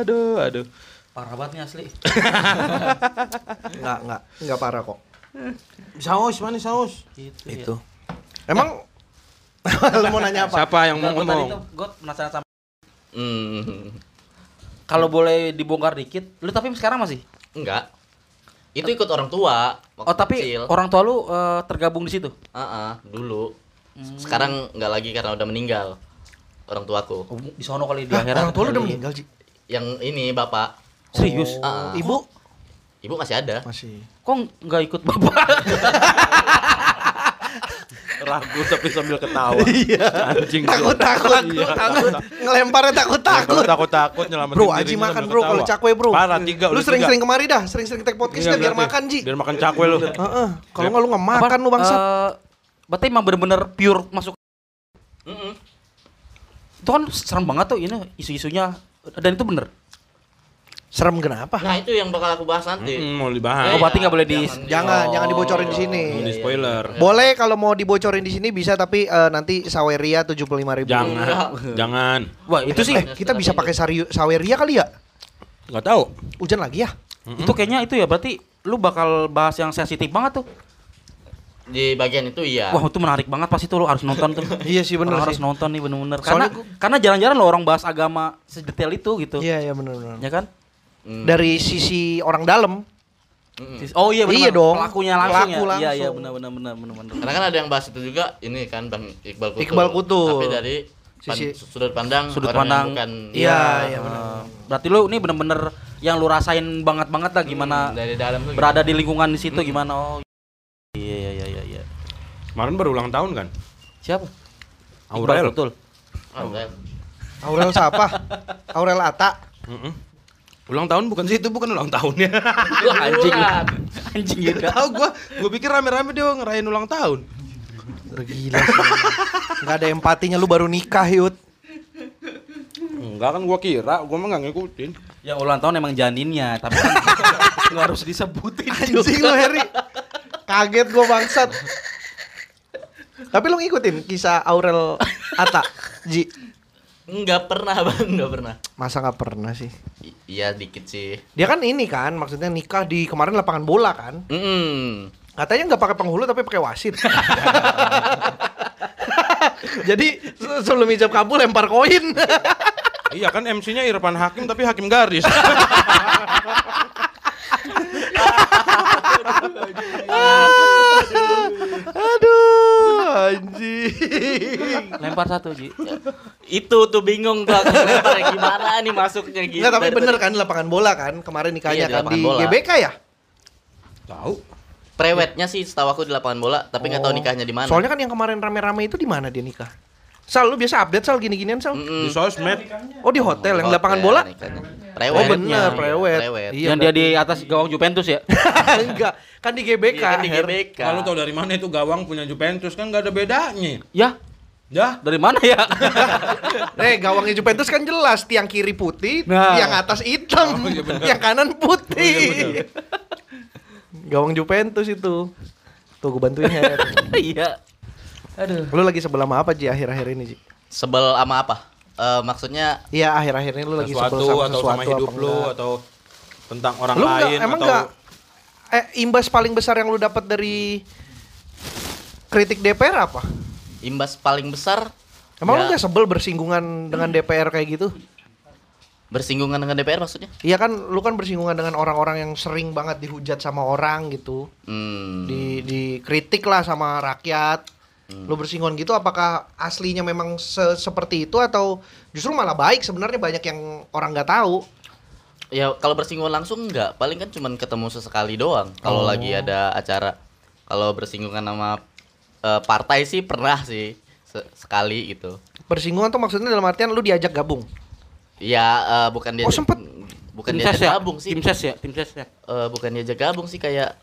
aduh, aduh. Parah banget nih asli. Enggak, enggak. Enggak parah kok. Saus, mana saus? Gitu. Itu. Emang [LAUGHS] lu mau nanya apa? Siapa yang mau ngomong? gua penasaran sama Hmm. kalau boleh dibongkar dikit, lu tapi sekarang masih? Enggak. Itu ikut orang tua waktu Oh, tapi kecil. orang tua lu eh, tergabung di situ. Heeh, dulu. Hmm. Sekarang enggak lagi karena udah meninggal orang tuaku. Oh, di sono kali di Hah, akhirat. orang tua lu udah kali. meninggal, Ji? Yang ini bapak, Serius? Ah. Ibu ibu masih ada. masih. Kok nggak ikut bapak? [LAUGHS] Ragu tapi sambil ketawa. Anjing. Takut takut, Iya, takut. Ngelemparnya takut takut. takut takut nyelamatin Bro, Aji makan bro kalau cakwe bro. Parah tiga. Lu sering-sering kemari dah, sering-sering take podcast Iya, biar makan Ji. Biar makan cakwe lu. Heeh. Kalau nggak lu nggak makan lu bangsat. Berarti emang bener-bener pure masuk. Mm-mm. Itu kan serem banget tuh ini isu-isunya dan itu bener. Serem kenapa? Nah, itu yang bakal aku bahas nanti. Mm, mau Oh, dibahas. berarti nggak boleh di- Jangan, Oh. jangan dibocorin di sini. Mau di spoiler. Boleh kalau mau dibocorin di sini bisa tapi eh, nanti Saweria 75.000 ribu. Jangan. Jangan. Wah, itu sih Eh, kita bisa pakai sari- Saweria kali ya? Enggak tahu. Hujan lagi ya? itu kayaknya itu ya berarti lu bakal bahas yang sensitif banget tuh. Di bagian itu iya. Wah, itu menarik banget pasti tuh lu harus nonton tuh. [LAUGHS] Iya sih bener Orang harus nonton nih bener-bener karena Soalnya gua- karena jarang-jarang lo orang bahas agama sedetail itu gitu. Iya iya bener. Ya kan? Hmm. Dari sisi orang dalam. Mm-mm. Oh iya benar. Iya dong. Pelakunya langsung Pelaku ya. Iya iya benar benar benar benar benar. Karena kan ada yang bahas itu juga ini kan Bang Iqbal Kutul. Iqbal Kutul. Tapi dari pan- Sisi- sudut pandang Sudut orang yang pandang. bukan Iya iya bener. Eh, berarti lu ini bener-bener yang lu rasain banget banget lah gimana Hmm, dari dalam tuh berada di lingkungan di situ gimana oh iya iya iya iya Kemarin baru ulang tahun kan? siapa Aurel. betul gitu. Oh, kan. Aurel siapa? Aurel Ata. Mm-mm. Ulang tahun bukan sih itu bukan ulang tahunnya. Lu [LAUGHS] anjing anjing gitu Tahu gua, gua pikir rame-rame dia ngerayain ulang tahun. Gila sih. Gak ada empatinya lu baru nikah Yud. Enggak kan gua kira, gua mah enggak ngikutin. ya ulang tahun emang janinnya tapi kan [LAUGHS] nggak harus disebutin Anjing lu Heri. Kaget gua bangsat. Tapi lu ngikutin kisah Aurel Ata, Ji. Enggak pernah bang, enggak pernah. Masa nggak pernah sih? I- iya dikit sih. Dia kan ini kan, maksudnya nikah di kemarin lapangan bola kan? Mm. Katanya nggak pakai penghulu tapi pakai wasit. [LAUGHS] Jadi se- sebelum ijab kabul lempar koin. Iya kan MC-nya Irfan Hakim tapi Hakim garis. [LAUGHS] Aduh, anjing. Lempar satu, Ji. Itu tuh bingung tuh aku lempar gimana nih masuknya gitu. Enggak, tapi bener kan di lapangan bola kan? Kemarin nikahnya Iya, di kan lapangan di bola. GBK ya? Tahu. Prewednya sih setahu aku di lapangan bola, tapi nggak tahu Oh. nikahnya di mana. Soalnya kan yang kemarin rame-rame itu di mana dia nikah? Sal, lu biasa update Sal gini-ginian Sal? Mm-mm. Di sosmed. Oh di hotel yang Hotel lapangan bola? nikahnya. Oh Prewed. bener, Iya, prewed. prewed. Iya, yang dia di atas gawang Juventus ya. [LAUGHS] Enggak, kan di GBK. Iya, kan di. GBK. Kalau tahu dari mana itu gawang punya Juventus kan nggak ada bedanya. Ya, Dah. dari mana ya? [LAUGHS] Eh, gawangnya Juventus kan jelas, tiang kiri putih, Nah. tiang atas hitam, Oh, iya bener. tiang kanan putih. Oh, iya Gawang Juventus itu. Tuh gue bantuin Her. [LAUGHS] Iya. Aduh. Lu lagi sebelah sama apa Ji akhir-akhir ini Ji? Sebel sama apa? Eh, maksudnya Iya akhir-akhir ini lu lagi sesuatu sebel sama atau sesuatu sama hidup lu enggak? atau tentang orang Lu enggak, lain emang atau enggak eh imbas paling besar yang lu dapat dari kritik DPR apa? imbas paling besar Emang lu ya, enggak sebel bersinggungan dengan DPR kayak gitu? bersinggungan dengan DPR maksudnya? Iya kan lu kan bersinggungan dengan orang-orang yang sering banget dihujat sama orang gitu. Hmm. Di dikritik lah sama rakyat. Lu bersinggungan gitu apakah aslinya memang se- seperti itu atau justru malah baik sebenarnya banyak yang orang nggak tahu. Ya kalau bersinggungan langsung enggak, paling kan cuman ketemu sesekali doang. Kalau Oh. lagi ada acara. Kalau bersinggungan sama eh, partai sih pernah sih se- sekali gitu. Bersinggungan tuh maksudnya dalam artian lu diajak gabung. Ya eh, bukan dia Oh, sempet. bukan diajak ya? gabung sih. Tim ses ya, tim ses ya. Eh, bukan diajak gabung sih kayak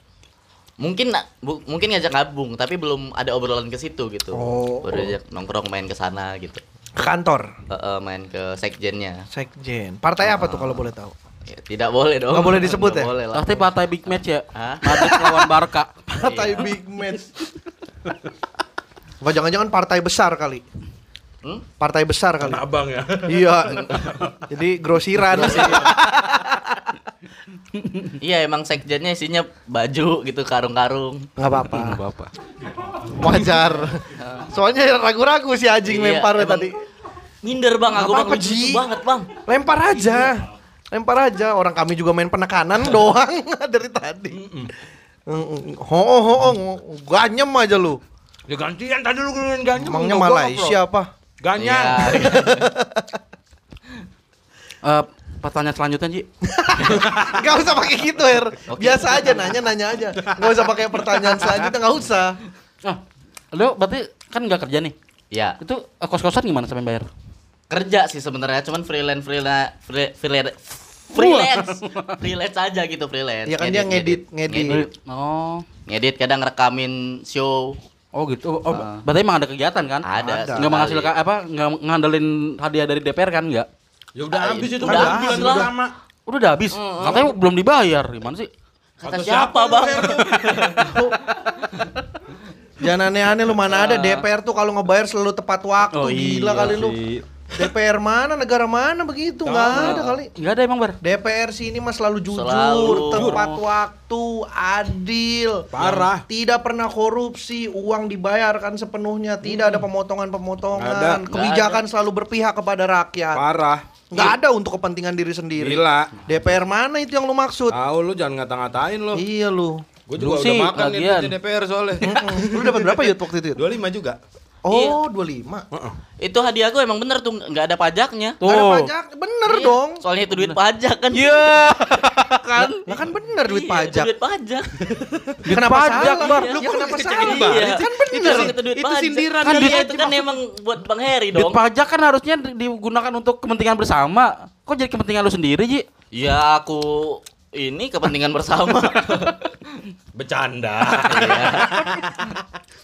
mungkin bu- mungkin ngajak gabung tapi belum ada obrolan ke situ gitu. Oh. Baru diajak nongkrong main ke sana gitu. Ke kantor. Eh, eh, main ke sekjennya. Sekjen. Partai apa tuh kalau boleh tahu? Ya, tidak boleh dong. Nggak boleh disebut Nggak ya? Boleh lah. Pasti partai big match ya. Hah? Madrid lawan Barca. [LAUGHS] Partai big match. Apa jangan-jangan partai besar kali? Hmm? Partai besar kali. Tanah abang ya. iya. Jadi grosiran. Iya emang sekjennya isinya baju gitu karung-karung. Nggak apa-apa. Bapak. Wajar. Soalnya ragu-ragu si Ajing Iya, emang tadi. Minder bang, aku bang apa-apa, lucu banget bang. Lempar aja. Lempar aja. Orang kami juga main penekanan [LAUGHS] doang [LAUGHS] dari tadi. Mm, Ho ho ho ganyem aja lu. Ya gantian tadi lu ganyang. Emangnya Malaysia apa? Ganyang. Iya. [LAUGHS] Pertanyaan selanjutnya, Ji. [LAUGHS] Gak usah pakai gitu, Her. Biasa aja nanya nanya aja. Gak usah pakai pertanyaan selanjutnya, nggak usah. Ah, lu berarti kan nggak kerja nih. Ya Itu eh, kos-kosan gimana sampai bayar? kerja sih sebenarnya, cuman freelance freelance free- freelance freelance [LAUGHS] freelance aja gitu freelance. Ya kan dia ngedit, ngedit. Oh. ngedit kadang rekamin show. Oh gitu. Oh, Ah. berarti emang ada kegiatan kan? Ada. Ada. Nggak menghasilkan apa? Nggak ngandelin hadiah dari DPR kan? Nggak. Ya udah Ah, habis itu udah habis bulan lah. pertama. Udah udah habis. Katanya belum dibayar. Gimana sih? Kata Kata siapa bang? [LAUGHS] Jangan aneh-aneh lu mana ada DPR tuh kalau ngebayar selalu tepat waktu. Oh, Gila iya kali lu. DPR mana negara mana begitu nggak ada kali. Nggak ada emang bar. DPR sini mah selalu jujur, Selalu. tepat waktu, adil, Parah. tidak pernah korupsi, uang dibayarkan sepenuhnya, tidak ada pemotongan-pemotongan, Nggak ada. kebijakan selalu berpihak kepada rakyat. Parah. Nggak ada untuk kepentingan diri sendiri. Gila. DPR mana itu yang lu maksud? Tahu lu jangan ngata-ngatain lu. Iya lu. Gue juga Lu udah sih, makan nih di DPR soalnya. Lu dapat berapa yut waktu itu? Yud? [LAUGHS] 25 juga. Oh, 25. Itu hadiah aku emang bener tuh nggak ada pajaknya. Nggak ada Tuh. pajak, bener Iya, dong. Soalnya itu duit pajak kan. Iya. [LAUGHS] kan? Lah kan bener duit Iya, itu pajak. duit pajak. Duit Kenapa pajak, salah? Bar. Ya, Lu kok kenapa salah? Iya. Kan bener. Itu, duit Itu pajak. sindiran Kan dari iya, Haji itu kan emang buat Bang Heri Duit dong. pajak kan harusnya di- digunakan untuk kepentingan bersama. Kok jadi kepentingan lu sendiri, Ji? Ya aku ini kepentingan bersama. [LAUGHS] Bercanda. Iya.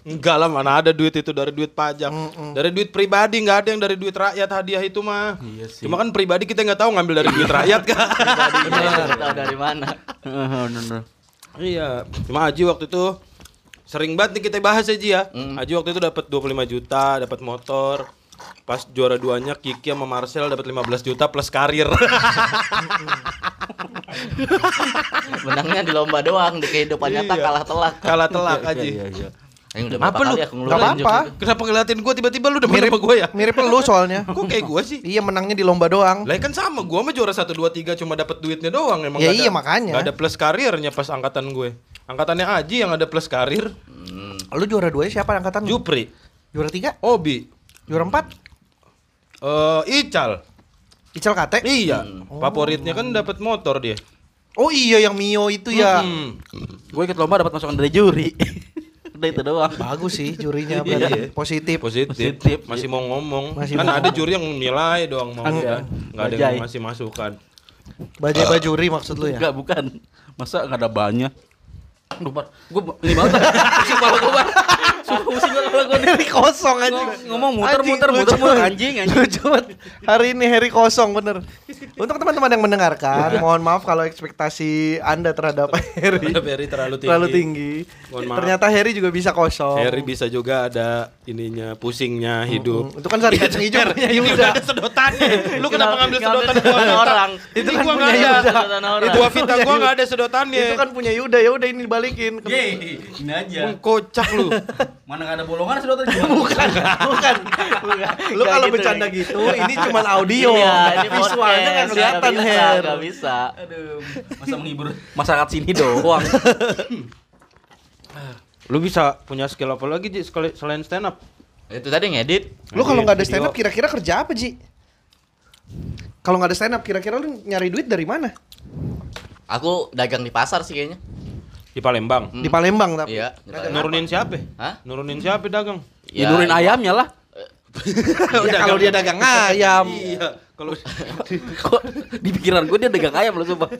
Enggak lah mana ada duit itu dari duit pajak. Dari duit pribadi nggak ada yang dari duit rakyat hadiah itu mah. Iya sih. Cuma kan pribadi kita nggak tahu ngambil dari duit rakyat kan. [LAUGHS] Tahu dari mana? Iya. Cuma Haji waktu itu sering banget nih kita bahas aja ya. Hmm. Haji waktu itu dapat 25 juta, dapat motor. Pas juara duanya Kiki sama Marcel dapat 15 juta plus karir. [LAUGHS] Menangnya di lomba doang, di kehidupan nyata Iya. kalah telak. Kalah telak aja. Iya, iya. Yang udah Apa lu? aku Gak ngeluarin apa-apa. Kenapa ngeliatin gua tiba-tiba lu demen Mirip gua ya? Mirip lu soalnya. [LAUGHS] Kok kayak gua sih? Iya menangnya di lomba doang. Lah kan sama, gua mah juara 1 2 3 cuma dapat duitnya doang emang Ya nggak ada- iya, makanya. nggak ada plus karirnya pas angkatan gue. Angkatannya Aji yang ada plus karir, Lu juara dua siapa angkatan? lu? Jupri, Juara tiga? Obi, Juara empat? eh Ical. Ical Kate? Iya, favoritnya kan dapat motor dia. Oh iya yang Mio itu ya. Hmm. Gue ikut lomba dapat masukan dari juri. [LAUGHS] Udah itu doang. Bagus sih jurinya Iya. berarti positif. Positif. Positif. Masih mau ngomong. Masih kan mau ada juri yang nilai doang mau kan. Enggak ada yang masih masukan. Bajai bajuri maksud lu ya? Enggak, bukan. Masa enggak ada banyak? Aduh, Bar. Gue ini banget. Pusing kepala gue, Bar. Sumpah pusing kepala gue. Hari kosong aja. Ngom- ngomong muter-muter, Anjing, muter-muter. banget. Anjing, anjing. Lucu banget. Hari ini hari kosong bener. Untuk teman-teman yang mendengarkan, mohon maaf kalau ekspektasi Anda terhadap Harry Ada Ferry terlalu tinggi. terlalu tinggi. Mohon maaf. Ternyata Harry juga bisa kosong. Harry bisa juga ada ininya pusingnya hidup. Hmm, Itu kan sari kacang hijau punya Ini udah Yuda. ada sedotannya. Lu kenapa ngambil sedotan orang? Itu kan gua punya nggak ada. Yuda. Itu Vita gua enggak ada sedotannya. Itu kan punya Yuda ya udah ini dibalikin. ini aja. Emang kocak lu. [LAUGHS] Mana enggak ada bolongan sedotan [LAUGHS] gimana? Bukan, bukan. bukan. Lu kalau gitu, bercanda ya. gitu, ini cuma audio. Iya, ini Visualnya nggak podcast. kelihatan, Nggak bisa, Her. bisa. Aduh, masa menghibur masyarakat sini doang. [LAUGHS] Lu bisa punya skill apa lagi Ji sekali- selain stand up? Itu tadi ngedit. Lu kalau nggak ada stand up kira-kira kerja apa, Ji? Kalau nggak ada stand up kira-kira lu nyari duit dari mana? Aku dagang di pasar sih kayaknya. Di Palembang. Hmm. Di Palembang tapi. Iya. di Palembang. Nurunin siapa? Hah? Nurunin siapa dagang? Ya, itu- ayamnya lah. [LAUGHS] Ya, kalau dia dagang ayam. Iya, kalau [LAUGHS] Kok di pikiran gue dia dagang ayam loh sumpah.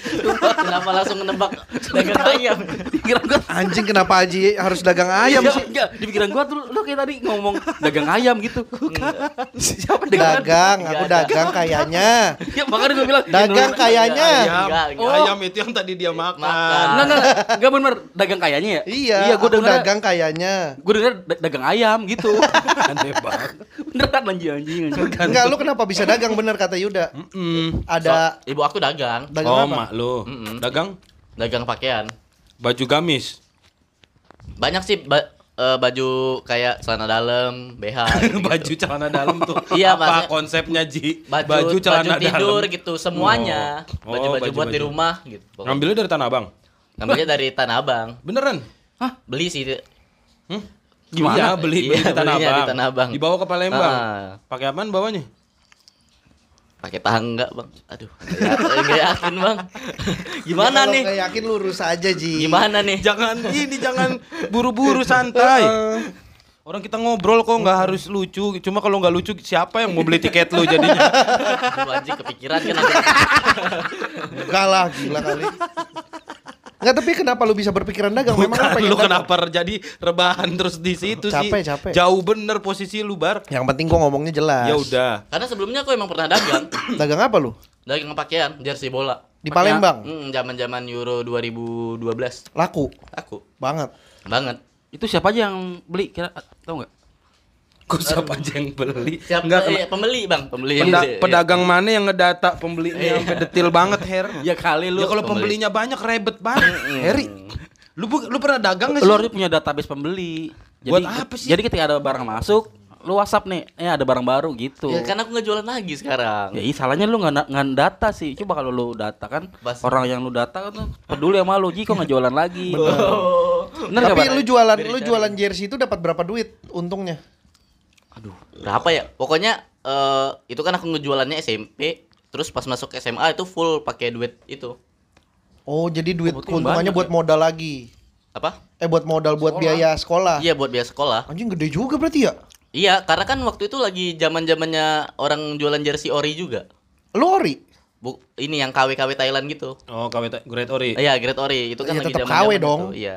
Sumpah, Kenapa langsung menebak dagang ayam? Di pikiran gue Anjing kenapa Haji harus dagang ayam Iya, sih? Enggak, di pikiran gua tuh lu kayak tadi ngomong dagang ayam gitu. Siapa dagang? Dagang, aku ada. dagang kayaknya. Ya makanya gua bilang Dagang "Nur- kayaknya. ayam. Enggak. Ayam itu yang tadi dia makan. Enggak enggak enggak bener dagang kayaknya ya? Iya, Iya, gua aku denger dagang kayaknya. Gua denger da- dagang ayam gitu. [LAUGHS] Aneh banget. Beneran anjing anjing anjing. Enggak, lu kenapa bisa dagang bener kata Yuda? Mm. Ada So, ibu aku dagang, dagang Oh, apa? mak lu. Mm-mm. Dagang dagang pakaian. baju gamis. Banyak sih ba- eh, baju kayak celana dalam, BH. [LAUGHS] gitu. baju celana dalam tuh. [LAUGHS] Iya, apa maksudnya- konsepnya Ji? baju, celana baju tidur dalam. gitu semuanya. Oh. Baju-baju Oh, buat di baju-baju. rumah gitu. pokoknya. Ngambilnya dari Tanah Abang. Ngambilnya dari Tanah Abang. Beneran? Beli sih. Hmm? Gimana? Iya, beli, beli Iya, di Tanah Abang. di Tanah Abang. Dibawa ke Palembang. Ah. Pakai apaan bawanya? Pakai tangga, Bang. Aduh, enggak yakin, Bang. [LAUGHS] Gimana nih? nggak yakin lurus aja Ji. Gimana nih? Jangan ini jangan buru-buru santai. [LAUGHS] Orang kita ngobrol kok nggak harus lucu. Cuma kalau nggak lucu siapa yang mau beli tiket lu jadinya? Aduh, anjing kepikiran kan. Enggak lah, gila kali. [LAUGHS] Enggak, tapi kenapa lu bisa berpikiran dagang? Memang Bukan apa lu kenapa jadi rebahan terus di situ sih? Capek, capek. Jauh bener posisi lu bar. Yang penting gua ngomongnya jelas. Ya udah. Karena sebelumnya aku emang pernah dagang. [COUGHS] Dagang apa lu? dagang pakaian, jersey bola. Di Palembang. Hmm, zaman-zaman Euro 2012. Laku Aku banget. banget. Itu siapa aja yang beli kira tahu enggak? Kok siapa aja yang beli? Siapa Enggak eh, pembeli, Bang? Pembeli. Peda- Iya. pedagang mana yang ngedata pembelinya sampai detil banget, Her? [LAUGHS] Ya kali lu. Ya kalau pembeli. pembelinya banyak ribet banget. Heri, lu lu pernah dagang nggak lu sih? harus punya database pembeli. Jadi, Buat apa sih? Jadi ketika ada barang masuk, lu WhatsApp nih, eh ada barang baru gitu. Ya kan aku nggak jualan lagi sekarang. Ya iya salahnya lu nggak nggak data sih. Coba kalau lu data kan Bas- orang yang lu data kan peduli sama lu, Ji kok nggak jualan lagi. Oh. Bener nggak, Tapi Bar? lu jualan lu jualan jersey itu dapat berapa duit untungnya? Aduh, berapa ya? Pokoknya eh, itu kan aku ngejualannya SMP, terus pas masuk SMA itu full pakai duit itu. Oh, jadi duit berarti keuntungannya buat modal lagi. Apa? Eh buat modal buat biaya sekolah. Iya buat biaya sekolah. Anjing gede juga berarti ya? Iya, karena kan waktu itu lagi zaman-zamannya orang jualan jersey ori juga. Lu ori? Bu, ini yang KW-KW Thailand gitu. Oh, KW Ta- Great Ori. Iya, Great Ori. Itu kan Iya, lagi zaman-zaman KW itu. dong. Iya.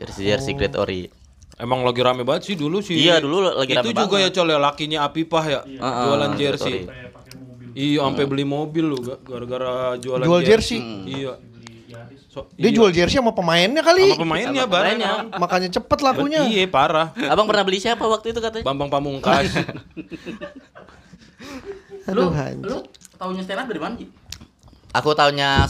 Jersey-jersey Great Ori. Emang lagi rame banget sih dulu sih. Iya, dulu lagi Itu rame juga banget. ya col ya lakinya Apipah ya. Heeh, Jualan Great jersey. Iya, sampai beli mobil lu ga- gara-gara jualan Jual jersey? Iya. So- Dia iya. jual jersey sama pemainnya kali. sama pemainnya Sama pemainnya. Makanya cepet lakunya. Iya parah. Abang pernah beli siapa waktu itu katanya? Bambang Pamungkas. [LAUGHS] Aduh, Lu, lu taunya stand up dari mana? Ji? Aku taunya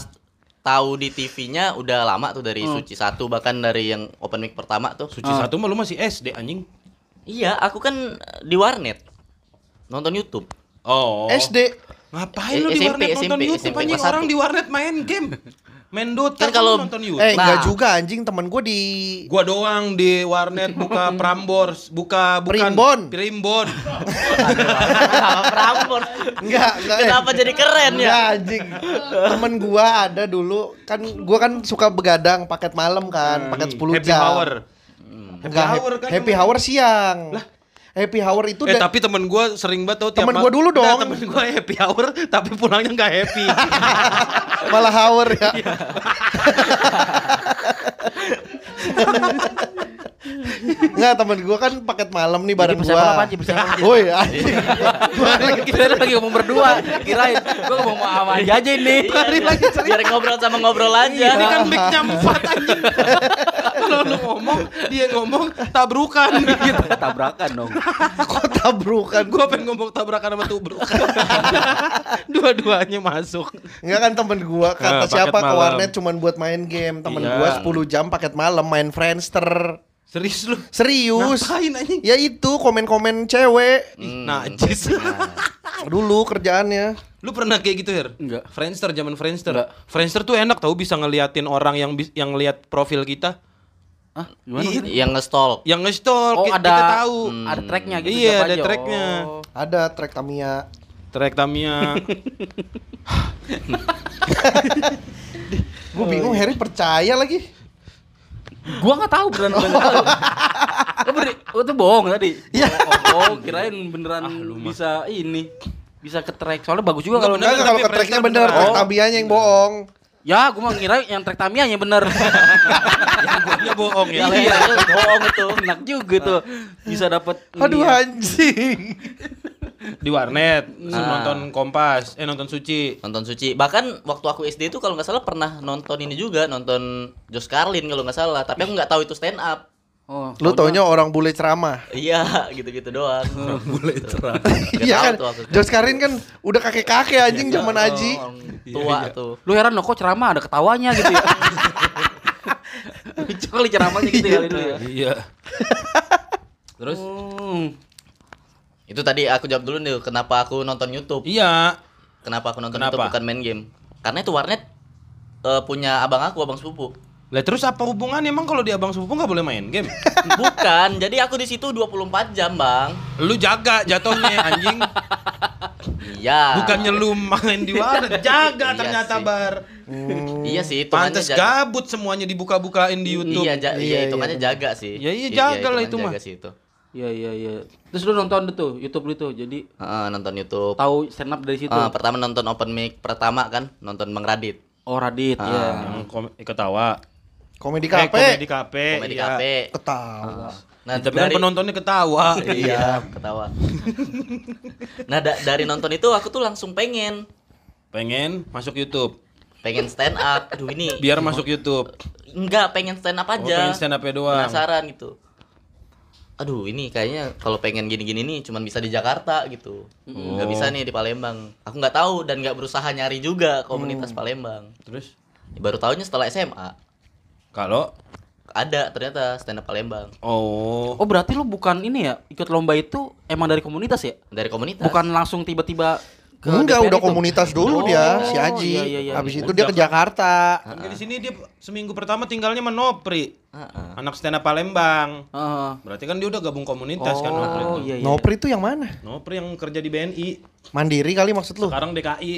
tahu di TV-nya udah lama tuh dari Suci satu bahkan dari yang open mic pertama tuh. Suci satu mah lu masih SD anjing. Iya, aku kan di warnet nonton YouTube. Oh. SD. Ngapain Eh, lu di SMP, warnet nonton SMP, YouTube SMP anjing? Orang di warnet main game. [LAUGHS] Main Dota Kan kalau- nonton YouTube. Eh, Nah. enggak juga anjing temen gue di Gua doang di warnet buka [LAUGHS] Prambors, buka bukan Primbon. Primbon. Sama Prambors. enggak, enggak. eh. Kenapa jadi keren Enggak ya? anjing. Temen gua ada dulu kan gua kan suka begadang paket malam kan, paket 10 Happy jam. hour. Enggak, Happy happy, hour kan happy hour siang. Happy hour itu Eh tapi temen gua sering banget tau tiap Temen gua dulu dong. temen gua happy hour tapi pulangnya nggak happy. [LAUGHS] malah hour ya. [LAUGHS] Enggak, temen gua kan paket malam nih bareng Ji? Woi, anjing. [LAUGHS] Kita lagi ngomong berdua. Kirain gua ngomong sama aja aja ini. Iya, Biar ngobrol sama ngobrol aja. Ini kan mic-nya empat anjing. Kalau lu ngomong, dia ngomong tabrukan. Kita tabrakan dong. Kok tabrukan? gua pengen ngomong tabrakan sama tubruk. [LAUGHS] Dua-duanya masuk. Enggak kan temen gua kata paket siapa ke warnet cuman buat main game. Temen Iya. gua 10 jam paket malam main Friendster. Serius lu? Serius. Ngapain anjing? Ya itu komen-komen cewek. Hmm. Najis. Dulu kerjaannya. Lu pernah kayak gitu, Her? Enggak. Friendster zaman Friendster. Enggak. Friendster tuh enak tau bisa ngeliatin orang yang yang lihat profil kita. Hah? Gimana? Iya. maksudnya? Yang nge-stalk. Yang nge-stalk, Oh, ki- ada kita tahu. Hmm. Ada tracknya gitu. Iya, ada aja. tracknya. Oh. Ada track Tamiya. Track Tamiya. [LAUGHS] Gue bingung Harry percaya lagi. Gua nggak tahu beneran beneran. tahu. [LAUGHS] Oh, beri, oh, itu bohong tadi. Iya. Oh, oh, kirain beneran bisa ini. Bisa ke track. Soalnya bagus juga kalau kalau ke tracknya bener, Oh. Tamiyanya yang bohong. Ya, gua mah ngira yang track Tamiya yang bener. [LAUGHS] yang guanya bohong ya. Iya, itu bohong itu. Enak juga tuh. Bisa dapat Aduh anjing. Di warnet, Ah. nonton Kompas, eh nonton Suci. Nonton Suci. Bahkan waktu aku SD itu kalau nggak salah pernah nonton ini juga, nonton Josh Carlin kalau nggak salah. Tapi aku nggak tahu itu stand up. Oh, Lu taunya orang bule ceramah. Iya, gitu-gitu doang. [LAUGHS] Boleh cerah. [LAUGHS] Iya kan? Josh Karin kan udah kakek-kakek anjing zaman Aji. Tua tuh. Lu heran loh kok ceramah ada ketawanya gitu ya. [LAUGHS] Lucu kali ceramahnya gitu kali dulu ya. Iya. Terus Hmm. itu tadi aku jawab dulu nih, kenapa aku nonton YouTube? Iya. Kenapa aku nonton Kenapa? YouTube bukan main game? Karena itu warnet eh, punya abang aku, abang sepupu. Lah terus apa hubungannya emang kalau di abang sepupu nggak boleh main game? [LAUGHS] Bukan, jadi aku di situ 24 jam, Bang. Lu jaga jatuhnya [LAUGHS] anjing. Iya. Bukannya lu main di warnet, jaga Iya ternyata sih. bar. Iya sih, Pantes jaga. gabut semuanya dibuka-bukain di YouTube. Iya, ja- Iya, iya, iya, jaga sih. Ya iya, Iya, jaga lah hitungannya itu mah. Jaga sih itu. Iya iya iya. Terus lu nonton tuh YouTube lu tuh. Jadi Heeh, nonton YouTube. tahu stand up dari situ. Ah, pertama nonton open mic pertama kan, nonton Bang Radit. Oh Radit Ah. ya. Yang ketawa. Komedi Eh, kafe. komedi kafe. Komedi iya. kafe. Ketawa. Nah, Tapi kan penontonnya ketawa. [LAUGHS] Iya, ketawa. nah, da- dari nonton itu aku tuh langsung pengen Pengen masuk YouTube. pengen stand up. Aduh, ini Biar masuk YouTube. enggak pengen stand up Oh, aja. pengen stand up-nya doang. Penasaran gitu. Aduh, ini kayaknya kalau pengen gini-gini nih cuman bisa di Jakarta gitu. Nggak bisa nih di Palembang. Aku nggak tahu dan nggak berusaha nyari juga komunitas Palembang. Terus Baru tahunya setelah SMA kalau ada ternyata stand up Palembang oh Oh berarti lu bukan ini ya ikut lomba itu emang dari komunitas ya? dari komunitas. Bukan langsung tiba-tiba ke Enggak, DPR udah itu? komunitas dulu Oh, dia, si Aji. iya, iya, iya. Habis itu dia ke Jakarta. kan di sini dia seminggu pertama tinggalnya sama Nopri. Heeh. Anak stand up Palembang. Heeh. Berarti kan dia udah gabung komunitas kan Nopri. Oh tuh. iya iya. Nopri itu yang mana? Nopri yang kerja di BNI, Mandiri kali maksud lu? sekarang DKI.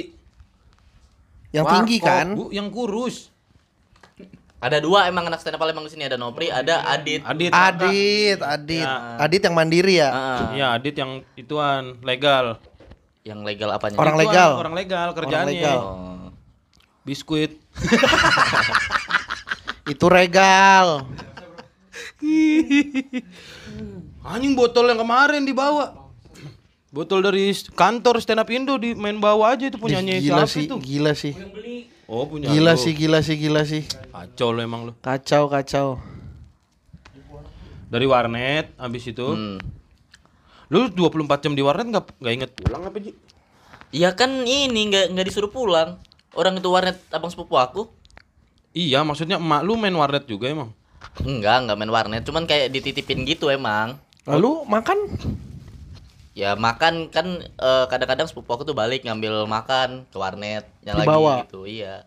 Yang Warkop, tinggi kan? Bu, yang kurus. Ada dua emang anak stand up Palembang di sini ada Nopri, ada Adit. Adit. Adit, Adit. Ya. Adit yang mandiri ya. Heeh. Iya, Adit yang ituan legal. yang legal apanya? Orang Ituan, legal. Orang legal kerjaannya. legal. Oh. Biskuit. [LAUGHS] Itu regal. Anjing botol yang kemarin dibawa. Botol dari kantor stand up Indo di main bawah aja itu punyanya gila sih, itu? gila sih. Oh, punya Gila lu. sih, gila sih, gila sih. Kacau lo emang lo. Kacau, kacau. Dari warnet habis itu. Hmm. Lu 24 jam di warnet nggak nggak inget pulang apa, Ji? Iya kan ini nggak nggak disuruh pulang. Orang itu warnet abang sepupu aku. Iya, maksudnya emak lu main warnet juga emang. Enggak, enggak main warnet, cuman kayak dititipin gitu emang. Lalu makan? Ya makan kan eh, kadang-kadang sepupu aku tuh balik ngambil makan ke warnetnya lagi Dibawa. gitu. Iya.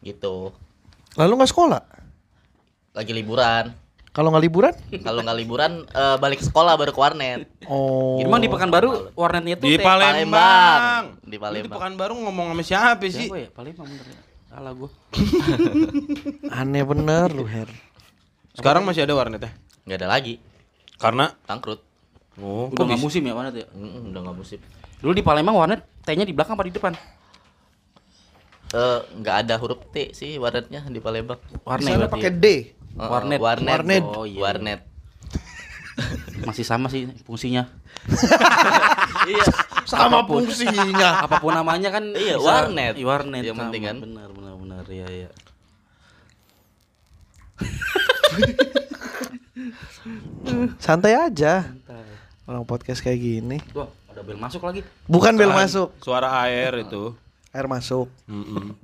Gitu. Lalu nggak sekolah? Lagi liburan. Kalau nggak liburan? Kalau nggak liburan eh, balik sekolah baru ke warnet. Oh. Emang di Pekanbaru warnetnya tuh Di Palembang. Palembang. Di Lu Di Palembang. Pekanbaru ngomong sama siapa sih? Siapa ya? Palembang bener ya. Salah gua. [LAUGHS] Aneh bener lu, Her. Sekarang masih ada warnetnya? Nggak ada lagi. Karena Bangkrut. Oh, Udah nggak musim ya warnet ya? Mm, udah nggak musim. Dulu di Palembang warnet T-nya di belakang apa di depan? Eh, nggak ada huruf T sih warnetnya di Palembang. Warnet berarti pakai ya? D. Eh, Warnet. Warnet. Warnet. Oh, iya. Warnet. [LAUGHS] Masih sama sih fungsinya. [LAUGHS] iya. Sama Apa pun. fungsinya. Apa pun namanya kan Iya, bisa- warnet. Iya, warnet. Yang penting kan. Benar, benar, benar. Iya, iya. Santai aja. Orang podcast kayak gini. Tuh, ada bel masuk lagi. Bukan bel masuk, Suara air itu. air masuk. Mm-mm.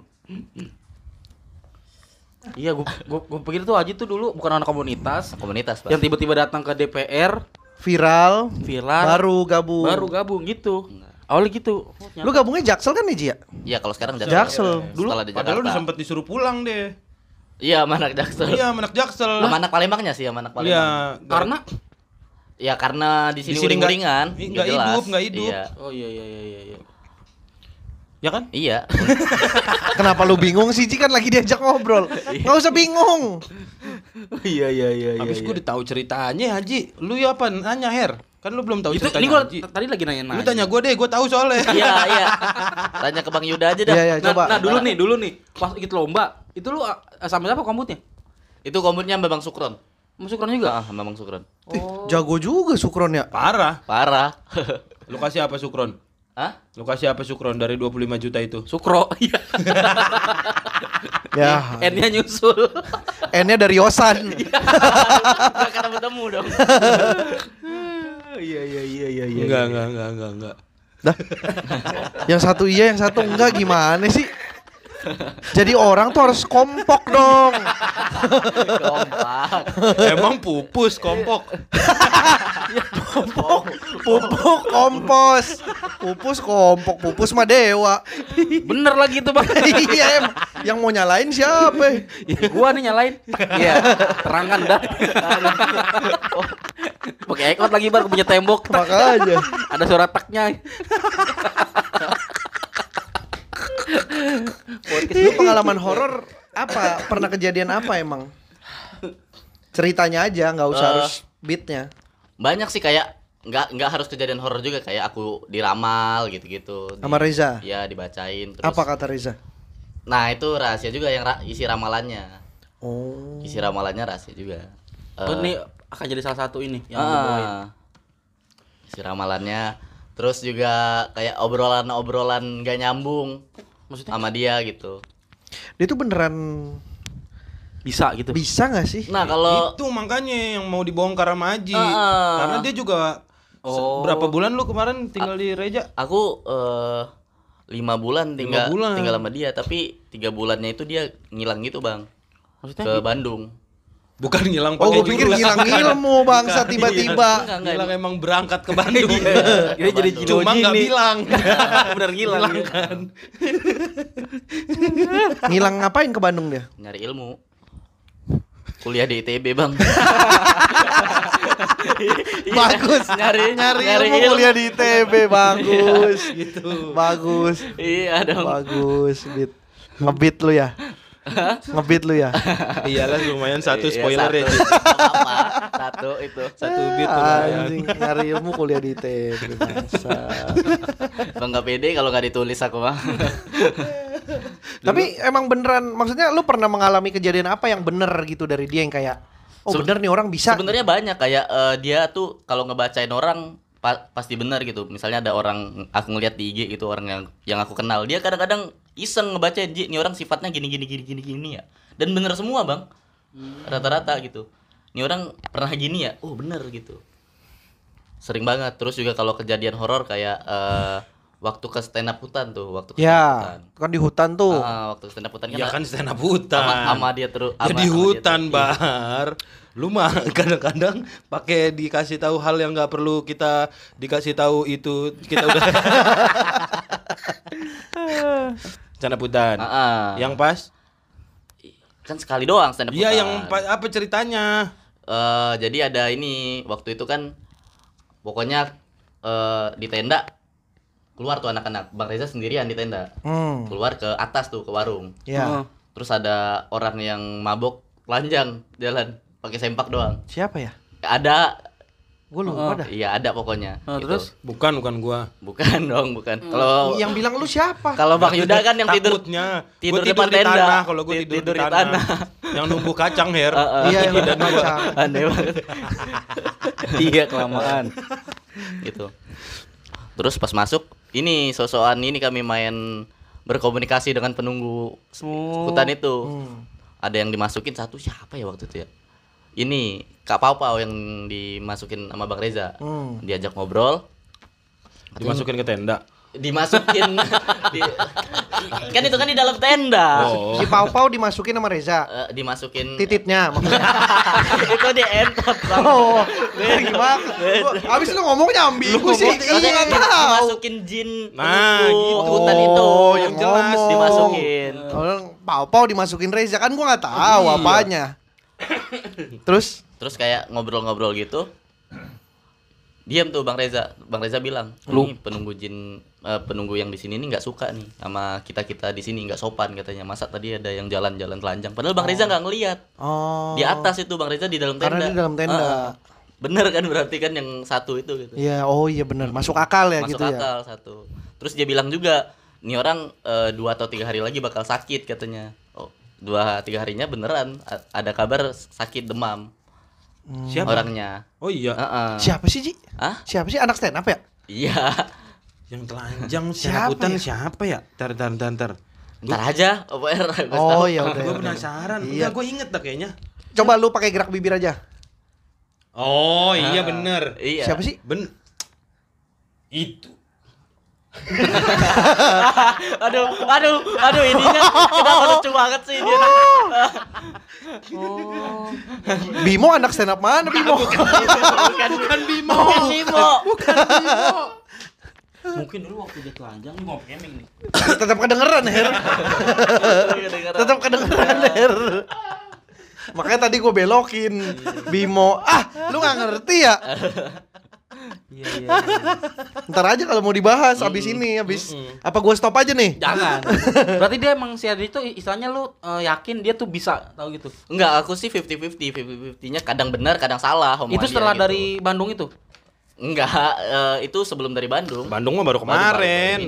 Iya, gua gua, gua pikir tuh Aji tuh dulu bukan anak komunitas Komunitas, Pak. yang tiba-tiba datang ke DPR, Viral, viral, baru gabung. baru gabung gitu. Awalnya gitu. Lu gabungnya Jaksel kan nih, Ji ya? Iya, kalau sekarang Jaksel. Dulu setelah di Padahal udah Jakarta. sempet disuruh pulang deh. Iya, anak Jaksel. Iya, anak Jaksel. Sama anak Palembangnya sih, sama anak Palembang. Iya, Karena Ya karena di Di sini sini nggak- uring-uringan, nggak nggak jelas. hidup, nggak hidup. Iya. Oh iya iya iya iya iya. ya kan? Iya. [LAUGHS] Kenapa lu bingung sih, Ji kan lagi diajak ngobrol. Nggak usah bingung. Iya iya iya Habis gue udah tahu ceritanya Haji. Lu ya apa nanya Her? Kan lu belum tahu Itu ceritanya ini gua Haji. tadi lagi nanya nanya. Lu tanya gue deh, gue tahu soalnya. Iya, [LAUGHS] iya. Tanya ke Bang Yuda aja dah. Iya, iya, Nah, coba. nah, dulu nih, dulu nih, pas ikut lomba, itu lu uh, sama siapa kombutnya? Itu komutnya sama Bang Sukron. Masuk orang juga. Ah, sama Bang Sukron. Ih, Jago juga Sukron ya. Parah. Parah. [LAUGHS] Lu kasih apa Sukron? Hah? Lu kasih apa Sukron dari 25 juta itu? Sukro. Iya. [LAUGHS] Ya, N-nya nyusul. [LAUGHS] N-nya dari Yosan. Gak karena bertemu dong. Iya iya iya iya iya. Enggak, enggak, enggak, enggak, enggak. Dah. yang satu iya, yang satu enggak gimana sih? Jadi orang tuh harus kompok dong. Kompak. Emang pupus kompok. Pupuk, pupuk kompos. Pupus kompok, pupus mah dewa. Bener lagi itu, Bang. iya em. Yang mau nyalain siapa? Ya, gua nih nyalain. Iya, terangkan dah. Pakai ekot lagi baru punya tembok. Makanya. Ada suara taknya. Lu pengalaman horor apa? Pernah kejadian apa emang? Ceritanya aja, nggak usah Eh. harus beatnya. Banyak sih kayak nggak nggak harus kejadian horor juga kayak aku diramal gitu-gitu. Di- Sama Reza? Iya, dibacain terus. Apa kata Riza? Nah, itu rahasia juga yang ra- isi ramalannya. Oh. Isi ramalannya rahasia juga. Oh, Eh, ini akan jadi salah satu ini yang ah, isi ramalannya. Terus juga kayak obrolan-obrolan gak nyambung Maksudnya sama dia gitu. Dia tuh beneran bisa gitu. bisa nggak sih? Nah, kalau itu makanya yang mau dibongkar sama Haji. Ah. Karena dia juga Oh. berapa bulan lu kemarin tinggal di Reja? aku eh, lima bulan tinggal bulan. tinggal sama dia, tapi tiga bulannya itu dia ngilang gitu bang Maksudnya ke Bandung. Bukan ngilang Oh, pakai gue pikir ngilang ilmu bangsa tiba-tiba. Enggak, enggak, Ngilang emang berangkat ke Bandung. [LAUGHS] Ini jadi Cuma nggak bilang. [LAUGHS] Bener ngilang. ya. kan. [LAUGHS] Ngilang ngapain ke Bandung dia? nyari ilmu. Kuliah di ITB bang. Bagus. nyari Nyari, nyari ilmu, ilmu. kuliah di ITB bagus. gitu. Bagus. Iya dong. Bagus, beat. Ngebit lu ya? Ngebit lu ya? Iyalah lumayan satu Iya, spoiler ya. satu. [LAUGHS] Apa? Satu itu. Satu beat lumayan. Anjing, nyari ilmu kuliah di ITB. Bangsat. Bang gak pede kalau nggak ditulis aku mah. [LAUGHS] Tapi emang beneran maksudnya lu pernah mengalami kejadian apa yang bener gitu dari dia yang kayak oh Seben- bener nih orang bisa. Sebenarnya banyak kayak eh, dia tuh kalau ngebacain orang pa- pasti benar gitu. Misalnya ada orang aku ngeliat di IG gitu orang yang yang aku kenal, dia kadang-kadang iseng ngebaca Ji, ini orang sifatnya gini gini gini gini gini ya. Dan bener semua, Bang. Rata-rata gitu. Ini orang pernah gini ya? Oh, bener gitu. Sering banget. Terus juga kalau kejadian horor kayak eh, waktu ke stand up hutan tuh, waktu ke stand up Ya, hutan. kan di hutan tuh. Ah, waktu ke stand up hutan Ya kan stand up sama, hutan. sama dia terus Ya di hutan, Bar. Lu mah [LAUGHS] kadang-kadang pakai dikasih tahu hal yang nggak perlu kita dikasih tahu itu kita udah [LAUGHS] [LAUGHS] stand up hutan. Yang pas? kan sekali doang stand up Iya, yang pa- apa ceritanya? Eh, jadi ada ini waktu itu kan pokoknya eh, di tenda keluar tuh anak-anak Bang Reza sendirian di tenda Hmm. keluar ke atas tuh ke warung Ya. terus ada orang yang mabok telanjang jalan pakai sempak doang Siapa ya? ada Gue lupa dah. iya ada pokoknya Nah, gitu. terus Bukan, bukan gua. bukan [LAUGHS] dong bukan kalau Yang [LAUGHS] bilang lu siapa? kalau Bang Yuda kan yang tidur Takutnya tidur Gua depan di tenda. tanah kalau gua Ti- tidur, tidur di di tanah. tanah. [LAUGHS] yang numbuh kacang, Her. Heeh. Iya, yang udah baca. aneh banget iya kelamaan. gitu terus pas masuk ini sosokan ini kami main berkomunikasi dengan penunggu hutan itu ada yang dimasukin satu siapa ya waktu itu ya ini Kak Pau Pau yang dimasukin sama Bang Reza Hmm. diajak ngobrol Dimasukin ke tenda. dimasukin [LAUGHS] di- kan itu kan di dalam tenda Oh. Si Pau Pau dimasukin sama Reza. Eh, dimasukin Tititnya maksudnya. [LAUGHS] itu di entot. Oh, gimana? Gua- Abis lu ngomongnya ambigu sih. Gua nggak tahu. dimasukin jin Nah, penunggu gitu. hutan itu Oh, yang jelas ngomong. dimasukin Orang Pau Pau dimasukin Reza kan gua nggak tahu Iya. apanya. Terus? Terus kayak ngobrol-ngobrol gitu. Diam tuh bang Reza. Bang Reza bilang ini penunggu jin eh, penunggu yang di sini nih nggak suka nih sama kita kita di sini nggak sopan katanya. Masa tadi ada yang jalan-jalan telanjang? Padahal bang Reza nggak ngelihat oh. di atas itu bang Reza di dalam tenda. Karena di dalam tenda. Ah, bener kan berarti kan yang satu itu gitu. Iya, oh iya benar. Masuk akal ya masuk gitu ya. akal satu. Terus dia bilang juga ini orang eh, dua atau tiga hari lagi bakal sakit katanya. oh dua tiga harinya beneran a- ada kabar sakit demam Siapa? orangnya Oh iya. Heeh. Siapa sih, Ji? Hah? Siapa sih anak stand up ya? iya Yang telanjang [LAUGHS] Siapa hutan ya? siapa ya? Tar tar tar tar. Ntar aja, OPR. gua Oh tahu. ya udah. [LAUGHS] Gue ya penasaran. Iya. Gue inget dah kayaknya. Coba lu pakai gerak bibir aja. Oh iya bener. Iya. Siapa sih? Ben itu. [LAUGHS] Aduh, aduh, aduh ininya kenapa lucu banget sih dia. Bimo anak stand up mana Bimo? Bukan, bukan Bimo. Bukan Bimo. Mungkin dulu waktu dia telanjang nih mau gaming nih. [COUGHS] Tetap kedengeran, Her. Tetap kedengeran, Her. Makanya tadi gue belokin Bimo. Ah, lu nggak ngerti ya? Iya iya. Ntar aja kalau mau dibahas abis ini, abis apa gue stop aja nih? Jangan. [LAUGHS] Berarti dia emang si Adi itu istilahnya lu eh, yakin dia tuh bisa tahu gitu. Enggak, aku sih 50-50. 50-50-nya kadang benar, kadang salah omongan itu dia setelah gitu. dari Bandung itu. Enggak, eh, itu sebelum dari Bandung. Bandung mah baru Baru- baru- baru kemarin.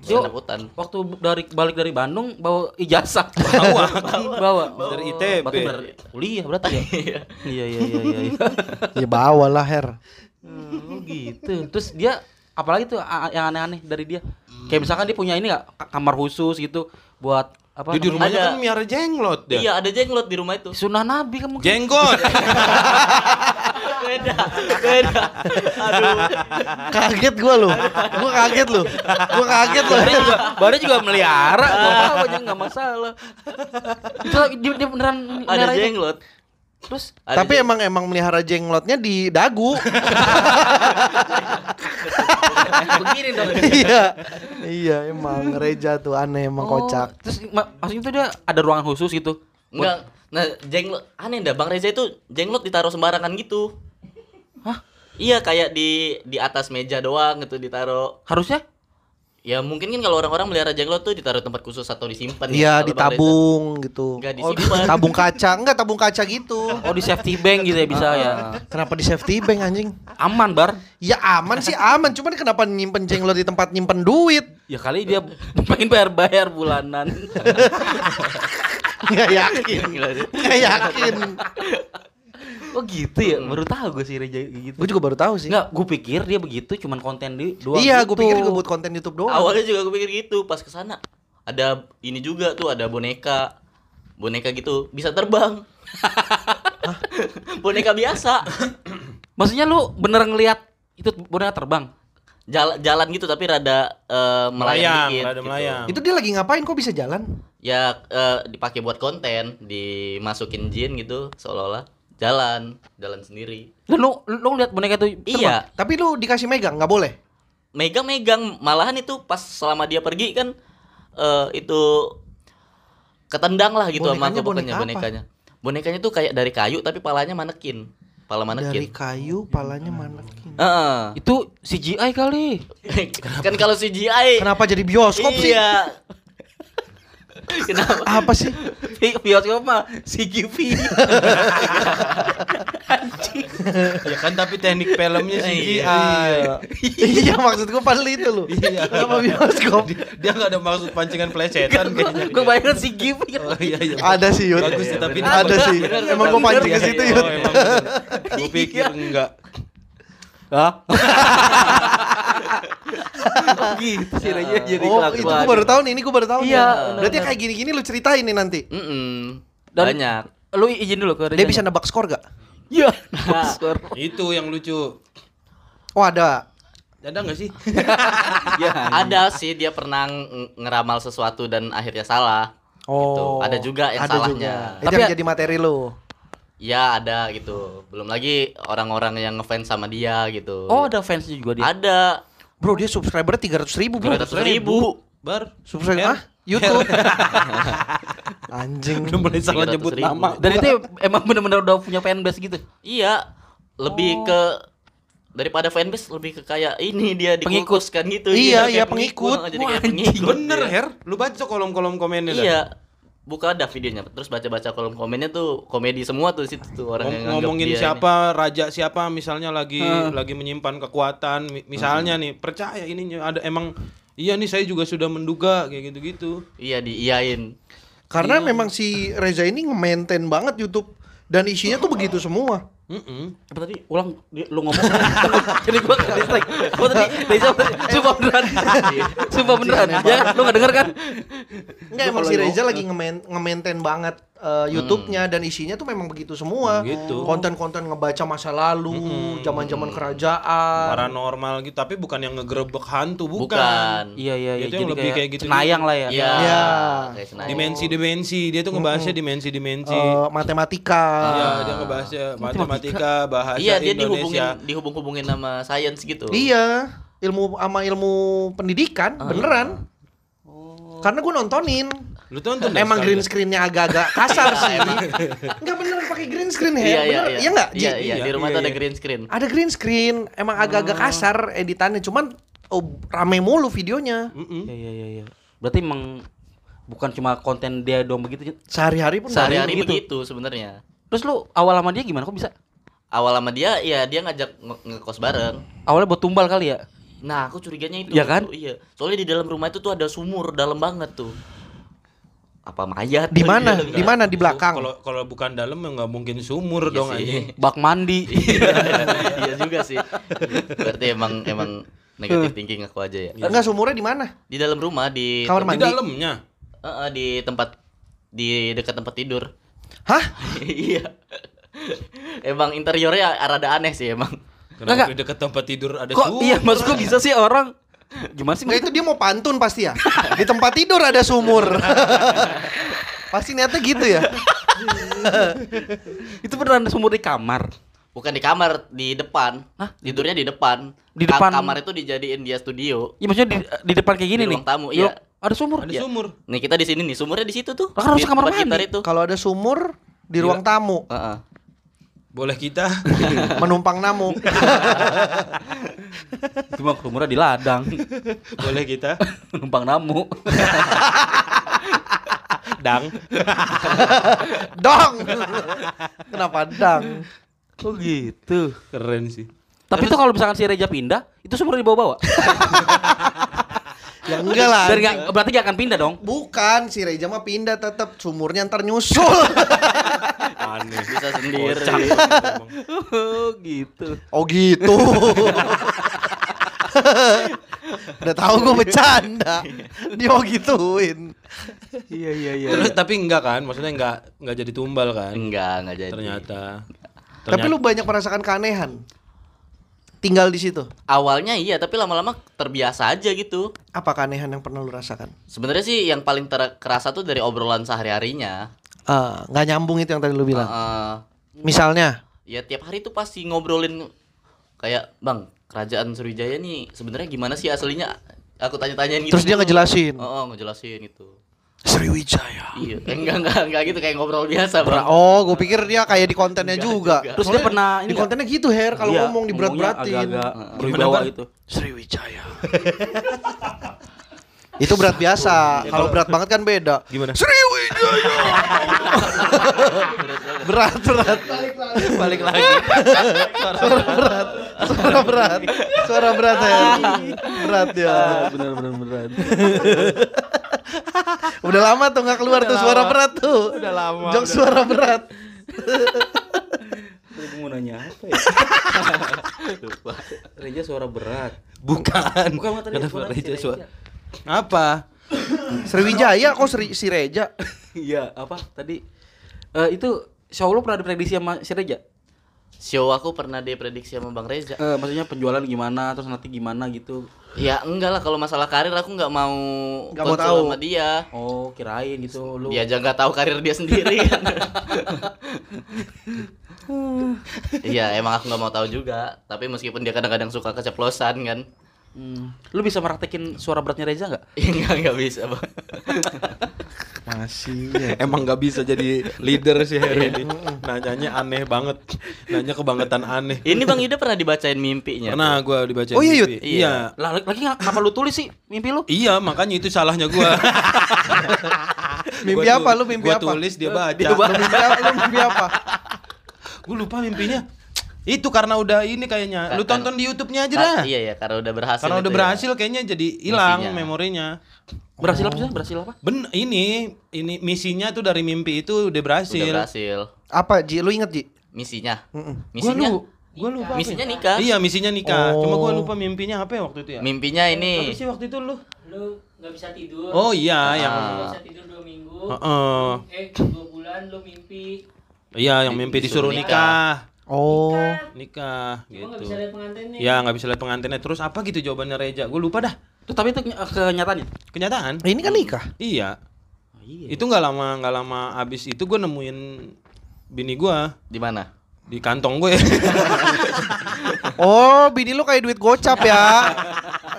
Dia up hutan. waktu dari balik dari Bandung bawa ijazah. [LAUGHS] Bawa. bawa. Dari ITB. Berarti ber- kuliah berarti ya. [LAUGHS] Iya iya iya iya. iya. Ya bawa lah, Her. Oh gitu. Terus dia apalagi tuh yang aneh-aneh dari dia? Kayak misalkan dia punya ini nggak ka- kamar khusus gitu buat apa? Di rumahnya Ada. kan miara jenglot dia. Iya, ada jenglot di rumah itu. Sunah Nabi kan mungkin. Jenggot. [LAUGHS] beda, beda. Aduh. Kaget gue loh. Gue kaget loh. Gue kaget loh. Bare juga, Bare juga melihara, nggak apa-apa aja nggak masalah. Itu dia, dia beneran Ada melihara itu. Terus Ada Tapi jeng- emang emang melihara jenglotnya di dagu. [LAUGHS] begini dong. iya. Iya, emang Reja tuh aneh emang Oh, kocak. Terus ma- maksudnya tuh dia ada ruangan khusus gitu. Enggak. Nah, jenglot aneh dah Bang Reza itu jenglot ditaruh sembarangan gitu. Hah? Iya, kayak di di atas meja doang gitu ditaruh. Harusnya Ya mungkin kan kalau orang-orang melihara jenglot tuh ditaruh tempat khusus atau disimpan ya. Iya, Reza- ditabung gitu. Enggak Oh, disimpan. tabung kaca. Enggak tabung kaca gitu. oh di safety bank gitu ya bisa ya. Kenapa di safety bank anjing? Aman, Bar. Ya aman sih aman, cuman kenapa nyimpen jenglot di tempat nyimpen duit? Ya kali dia pengen bayar-bayar bulanan. [LAUGHS] Nggak yakin. Nggak yakin. Oh gitu ya, baru tahu gue sih Reja gitu. Gue juga baru tahu sih. Enggak, gue pikir dia begitu cuman konten di doang. iya, gitu. gue pikir juga buat konten YouTube doang. Awalnya juga gue pikir gitu, pas ke sana ada ini juga tuh ada boneka. Boneka gitu bisa terbang. [LAUGHS] boneka biasa. [CLEARS THROAT] Maksudnya lu bener ngelihat itu boneka terbang? Jalan jalan gitu tapi rada eh, melayang Melayang, dikit. rada gitu. melayang. Itu dia lagi ngapain kok bisa jalan? Ya eh, dipakai buat konten, dimasukin jin gitu seolah-olah jalan, jalan sendiri. Dan lu lu lihat boneka itu terbang? Iya, Tapi lu dikasih megang nggak boleh. megang-megang malahan itu pas selama dia pergi kan eh, itu ketendang lah gitu sama Bonekanya pokoknya boneka apa? bonekanya. Bonekanya tuh kayak dari kayu tapi palanya manekin. Pala Dari manekin. kayu, palanya manekin. Heeh. Itu CGI kali. [LAUGHS] kan kalau CGI Kenapa jadi bioskop sih? [LAUGHS] iya. [LAUGHS] Kenapa? Apa sih? Bi- Bioskop mah CGV. [LAUGHS] ya kan tapi teknik filmnya CGI. Iya. iya maksud gue padahal itu lu. Iya. Kenapa bioskop? Dia nggak ada maksud pancingan pelecetan kayaknya. Gue bayangin CGV. Oh iya iya. Ada sih Yud. Bagus sih, tapi ada sih. Emang gue pancing ke situ Yud. Oh. Gue pikir enggak. [LAUGHS] Hah? [LAUGHS] gitu sih Reja jadi Oh, kelakuan. itu gue baru tahu nih. Ini gue baru tahu. nih. Iya, Berarti kayak gini-gini lu ceritain nih nanti. Mm-mm. Dan- Banyak. Lu izin dulu ke. Dia bisa nebak skor gak? Iya. [LAUGHS] Itu yang lucu. Oh ada. Ada nggak sih? Iya. [LAUGHS] Ada sih dia pernah ng- ngeramal sesuatu dan akhirnya salah. Gitu. Ada juga yang ada salahnya. Juga. Tapi yang ya- jadi materi lu. Ya ada gitu. Belum lagi orang-orang yang ngefans sama dia gitu. Oh, ada fansnya juga dia. Ada. Bro dia subscriber 300 ribu bro. 200 ribu. Bar. Subscriber ah? YouTube. [LAUGHS] Anjing. Udah mulai salah 300 nyebut ribu. nama. Dan itu emang bener-bener udah punya fanbase gitu. Iya. Lebih ke daripada fanbase lebih ke kayak ini dia Pengikut. dikukuskan gitu. Iya, iya, kayak pengikut. Jadi Wah, kayak pengikut. Bener dia. Her, lu baca kolom-kolom komennya dah. Iya. Buka ada videonya. Terus baca-baca kolom komennya tuh komedi semua tuh situ tuh orang yang Ngom- ngomongin dia ini. siapa raja siapa misalnya lagi lagi menyimpan kekuatan Mi- misalnya nih percaya ini ada emang iya nih saya juga sudah menduga kayak gitu-gitu Iya diiyain. Karena memang si Reza ini nge-maintain banget YouTube dan isinya tuh begitu semua. Mm-mm. Apa tadi? Ulang lu ngomong. [LAUGHS] Jadi gua ke distract. Apa tadi? Reza [LAUGHS] sumpah beneran. Sumpah beneran. Ya, lu enggak denger kan? Enggak emang si Reza lagi nge-main- nge-maintain banget eh, YouTube-nya dan isinya tuh memang begitu semua. Begitu. Konten-konten ngebaca masa lalu, zaman-zaman kerajaan. paranormal gitu tapi bukan yang ngegerebek hantu bukan, Bukan. Iya iya iya. Itu yang Jadi lebih kayak gitu Cenayang lah ya. Iya. Iya. Kayak Senayan. dimensi-dimensi dia tuh ngebahasnya dimensi-dimensi Eh, matematika. Iya, dia ngebahasnya matematika, bahasa Iya dia Indonesia. dihubungin dihubung-hubungin sama sains gitu. Iya, ilmu sama ilmu pendidikan beneran. Karena gue nontonin. Lu tonton Emang green screen-nya agak-agak kasar [LAUGHS] sih. Enggak beneran pakai green screen ya? Iya iya bener. iya. Iya enggak? Iya iya Iya, di rumah iya, tuh ada iya. green screen. Ada green screen, emang agak-agak kasar editannya, cuman oh, rame mulu videonya. Iya iya iya iya. Berarti emang bukan cuma konten dia doang begitu. Sehari-hari pun Sehari-hari begitu. begitu sebenarnya. Terus lu awal sama dia gimana kok bisa? Awal sama dia ya dia ngajak nge- ngekos bareng. Awalnya buat tumbal kali ya? Nah, aku curiganya itu. Iya kan? tuh, Iya. Soalnya di dalam rumah itu tuh ada sumur dalam banget tuh. Apa mayat? Di mana? Iya, Di mana? Di belakang. Kalau kalau bukan dalam ya nggak mungkin sumur Iya dong anjing. [LAUGHS] Bak mandi. [LAUGHS] iya juga sih. Berarti emang emang negatif thinking aku aja ya. Enggak sumurnya di mana? Di dalam rumah di Kamar Di mandi. dalamnya. Eh, eh, di tempat di dekat tempat tidur. Hah? [LAUGHS] iya. emang interiornya rada aneh sih emang. Kenapa Enggak. di dekat tempat tidur ada Kok sumur? iya maksud gua bisa sih orang gimana sih? Enggak itu dia mau pantun pasti ya. Di tempat tidur ada sumur. pasti niatnya gitu ya. [LAUGHS] Itu beneran ada sumur di kamar. Bukan di kamar, di depan. Hah? Tidurnya di depan. Di depan? kamar itu dijadiin dia studio. Ya maksudnya di, di depan kayak gini Di nih. ruang tamu, iya. Ada sumur. Ada Iya. sumur. Nih kita di sini nih, sumurnya di situ tuh. Kan harus kamar mandi. Kalau ada sumur di ruang tamu, Heeh. Boleh kita? [LAUGHS] menumpang namu. [LAUGHS] Cuma sumurnya di ladang. Boleh kita? [LAUGHS] Numpang namu. Dang. Dong. Kenapa dang? Oh gitu. Keren sih. Tapi tuh kalau misalkan si Reja pindah, itu sumur dibawa-bawa. Ya enggak lah. Biar nggak berarti nggak akan pindah dong. Bukan, si Reja mah pindah tetap sumurnya ntar nyusul. [LAUGHS] Aneh. Bisa sendiri. Oh gitu. oh gitu. Udah tahu gue bercanda. Dia mau gituin. Iya iya iya. Terus tapi enggak kan? Maksudnya enggak enggak jadi tumbal kan? Enggak, enggak jadi. Ternyata. Tapi lu banyak merasakan keanehan. Tinggal di situ. awalnya iya, tapi lama-lama terbiasa aja gitu. Apa keanehan yang pernah lu rasakan? Sebenarnya sih yang paling ter- kerasa tuh dari obrolan sehari-harinya. Ah, nggak nyambung itu yang tadi lu bilang. Heeh. Misalnya, ya tiap hari tuh pasti ngobrolin kayak, "Bang, kerajaan Sriwijaya nih sebenarnya gimana sih aslinya?" Aku tanya-tanyain gitu. terus dia ngejelasin. Oh, oh, ngejelasin gitu. Sriwijaya. Iya, enggak enggak enggak gitu kayak ngobrol biasa, Bang. oh, gue pikir dia kayak di kontennya Enggak juga. juga. Terus dia pernah di ini kontennya gitu Her kalau Iya, ngomong diberat-beratin. agak-agak berwibawa Bang? itu. Sriwijaya. [LAUGHS] Itu berat biasa. Kalau berat banget kan beda. Gimana? Sriwijaya. [LAUGHS] berat berat. Balik lagi. Suara berat. Suara berat. Suara berat ya. Berat ya. Bener bener bener. [LAUGHS] Udah lama tuh nggak keluar tuh suara berat tuh. Udah lama, Jok suara berat. Mau nanya apa ya? [LAUGHS] Reja suara berat. Bukan. Bukan tadi Kenapa suara Reja suara? Apa? Sriwijaya kok Sri, si Reja? Iya, apa tadi? Eh itu show lu pernah diprediksi sama si Reja? Show aku pernah diprediksi sama Bang Reza. Eh, maksudnya penjualan gimana, terus nanti gimana gitu. Ya enggak lah kalau masalah karir aku nggak mau Nggak mau tahu. sama dia. Oh, kirain gitu lu. Dia aja nggak tahu karir dia sendiri kan. [LAUGHS] Iya emang aku nggak mau tahu juga. Tapi meskipun dia kadang-kadang suka keceplosan kan. Hmm. Lu bisa meraktekin suara beratnya Reza nggak? [LAUGHS] Ya nggak bisa bang. Masih ya. Emang nggak bisa jadi leader sih Harry ini. Nanyanya aneh banget. Nanya kebangetan aneh. Ini bang Ida pernah dibacain mimpinya. Pernah gua dibaca Oh, iya, Yud? Iya. Lah lagi kenapa lu tulis sih mimpi lu? Iya, makanya itu salahnya gua. [LAUGHS] Mimpi Gua apa lu mimpi gua apa? tulis dia baca. Lu mimpi apa? Lu mimpi apa? Gua lupa mimpinya. Itu karena udah ini kayaknya. Lu Kan- tonton di YouTube-nya aja Ah, dah. iya ya karena udah berhasil. Karena udah ya. berhasil kayaknya jadi hilang memorinya. Berhasil apa sih? Berhasil apa? Ben ini ini misinya tuh dari mimpi itu udah berhasil. Udah berhasil. Apa Ji? Lu inget Ji? Misinya. Mm-mm. Gua Misinya. lu, gua lupa. apa Misinya ya? nikah. Iya, misinya nikah. Cuma gua Oh. lupa mimpinya apa ya waktu itu ya. Mimpinya Apa ini. sih waktu itu lu? lu nggak bisa tidur Oh iya, yang Ah. nggak bisa tidur dua minggu Heeh. eh dua bulan lu mimpi Iya, yang mimpi disuruh disuruh nikah. Oh. Nikah nggak gitu. bisa lihat pengantinnya Ya nggak bisa lihat pengantinnya. Terus apa gitu jawabannya Reja? Gue lupa dah. Tuh tapi itu ny- kenyataannya. Kenyataan? Ini kan nikah. Iya. iya. Itu nggak lama nggak lama abis itu gue nemuin bini gua Di mana? di kantong gue. [LAUGHS] Oh, bini lu kayak duit gocap ya.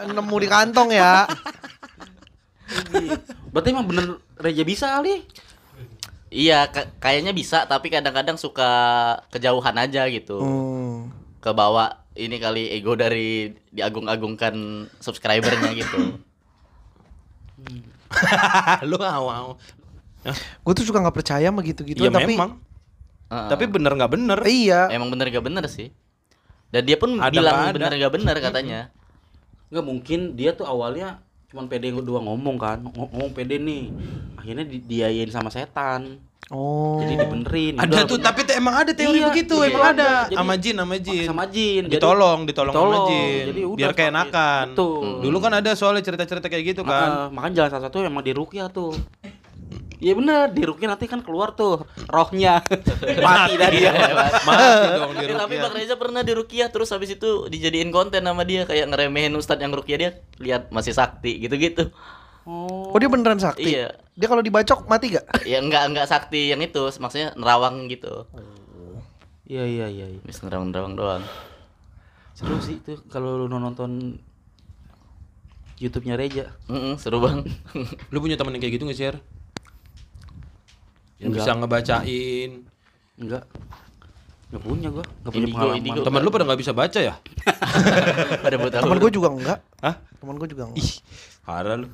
Nemu di kantong ya. Berarti emang bener Reja bisa kali. Iya, ka- kayaknya bisa, tapi kadang-kadang suka kejauhan aja gitu. Hmm. Ke bawah ini kali ego dari diagung-agungkan subscribernya gitu. [LAUGHS] Lu awal. Gue tuh suka nggak percaya sama gitu-gitu Iya tapi memang. Heeh. Tapi bener nggak bener. iya. emang bener gak bener sih. Dan dia pun Ada bilang nggak ada. bener gak bener katanya. Enggak mungkin dia tuh awalnya cuman pede doang ngomong kan. Ng- Ngomong pede nih. Akhirnya di diayain sama setan. Oh. Jadi dibenerin. Ada tuh, tapi tuh emang ada teori Iya, begitu, iya, emang ada. Jadi- Sama jin, sama jin. sama jin. Jadi- Ditolong, ditolong, sama Ditolong. jin. Jadi udah Biar pakai- keenakan. Betul. Dulu kan ada soalnya cerita-cerita kayak gitu kan. Heeh, makanya jalan satu-satu emang di rukyah tuh. Iya bener, di rukyah nanti kan keluar tuh rohnya. [LAUGHS] Mati dah dia. Mati dong [LAUGHS] di Eh, tapi. Bang Reza pernah di Rukiah terus habis itu dijadiin konten sama dia kayak ngeremehin ustadz yang Rukiah dia lihat masih sakti gitu-gitu. Oh. Oh dia beneran sakti? Iya. Dia kalau dibacok mati gak? [LAUGHS] Ya enggak enggak sakti yang itu, maksudnya nerawang gitu. Iya iya iya. iya. Bisa nerawang-nerawang doang. Seru sih itu kalau lu nonton YouTube-nya Reja. Mm-mm, seru bang. Lu punya temen yang kayak gitu nggak sih, Er? Yang Enggak. bisa ngebacain. Enggak. Enggak punya gua, enggak punya Indigo, pengalaman. indigo. Temen lu pada nggak bisa baca ya? [LAUGHS] Pada buat. Temen gue juga enggak. Hah? Temen gue juga enggak. Ih, parah lu.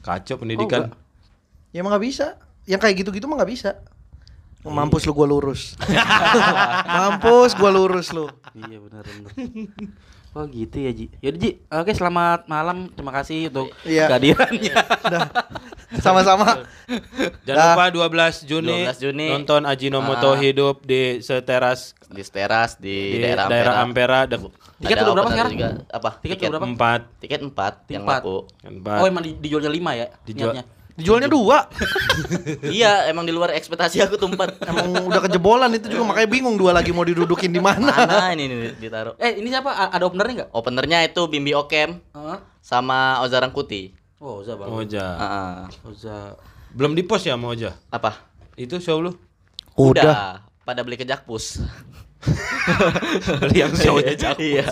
Kacau pendidikan. enggak? Ya emang gak bisa. Yang kayak gitu-gitu mah gak bisa. Mampus lu gua lurus. [LAUGHS] Mampus gua lurus lu. Iya benar benar. [LAUGHS] Oh gitu ya Ji. Yaudah Ji, oke selamat malam. Terima kasih untuk Iya. kehadirannya. [LAUGHS] Sama-sama. Jangan Dah. lupa 12 Juni, 12 Juni. nonton Ajinomoto Ah. hidup di seteras Di teras di, di daerah, daerah Ampera. Ampera, Tiket udah berapa sekarang? Juga. Apa? Tiket Tiket, udah berapa? empat tiket 4 yang Empat. laku. empat. Oh emang di- dijualnya lima ya? Dijual- niatnya? Dijualnya dua. [LAUGHS] iya, emang di luar ekspektasi aku tuh 4. Emang udah kejebolan itu juga makanya bingung dua lagi mau didudukin di mana. Mana ini ditaruh? Eh ini siapa? A- Ada openernya nggak? Openernya itu Bimbi Okem Heeh. sama Oza Rangkuti. Oh Oza bang. Oja. Heeh. Oza. Belum di post ya sama Oja? apa? Itu show lu? Udah. Pada beli ke Jakpus. [LAUGHS] Beli yang show-nya Jakpus. Iya.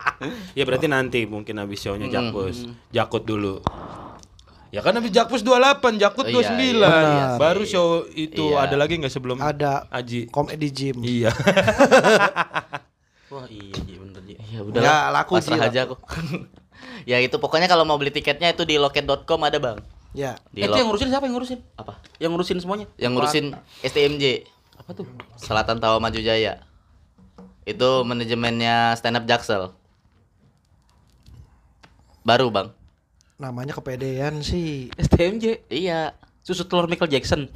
[LAUGHS] ya berarti nanti mungkin habis show-nya Mm. Jakpus. Jakut dulu. Ya kan habis Jakpus 28, Jakut Oh, iya, 29. iya sih. Baru show itu Iya. ada lagi nggak sebelum Ada Aji? komedi gym. Iya. [LAUGHS] Wah iya Ji bener Ji. Ya udah. Ya, laku, pasrah Ji, aja aku. [LAUGHS] ya itu pokoknya kalau mau beli tiketnya itu di loket.com ada, Bang. Ya. Di Eh, itu lo- yang ngurusin siapa yang ngurusin? apa? Yang ngurusin semuanya? Yang ngurusin STMJ. Apa tuh? Selatan Tawa Maju Jaya. Itu manajemennya stand up Jaksel. Baru, Bang. Namanya kepedean sih. STMJ. Iya. Susu telur Michael Jackson. [LAUGHS]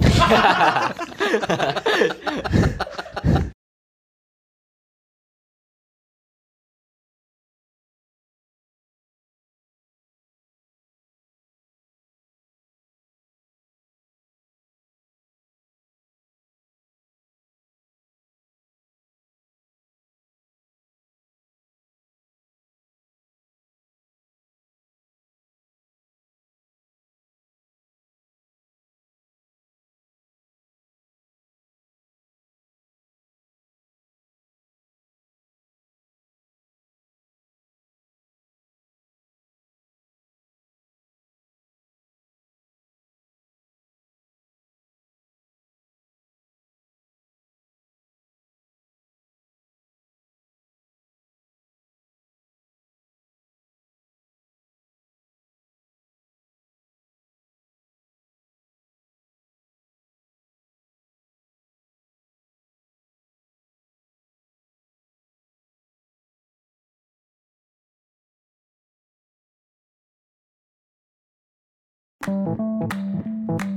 Thank you.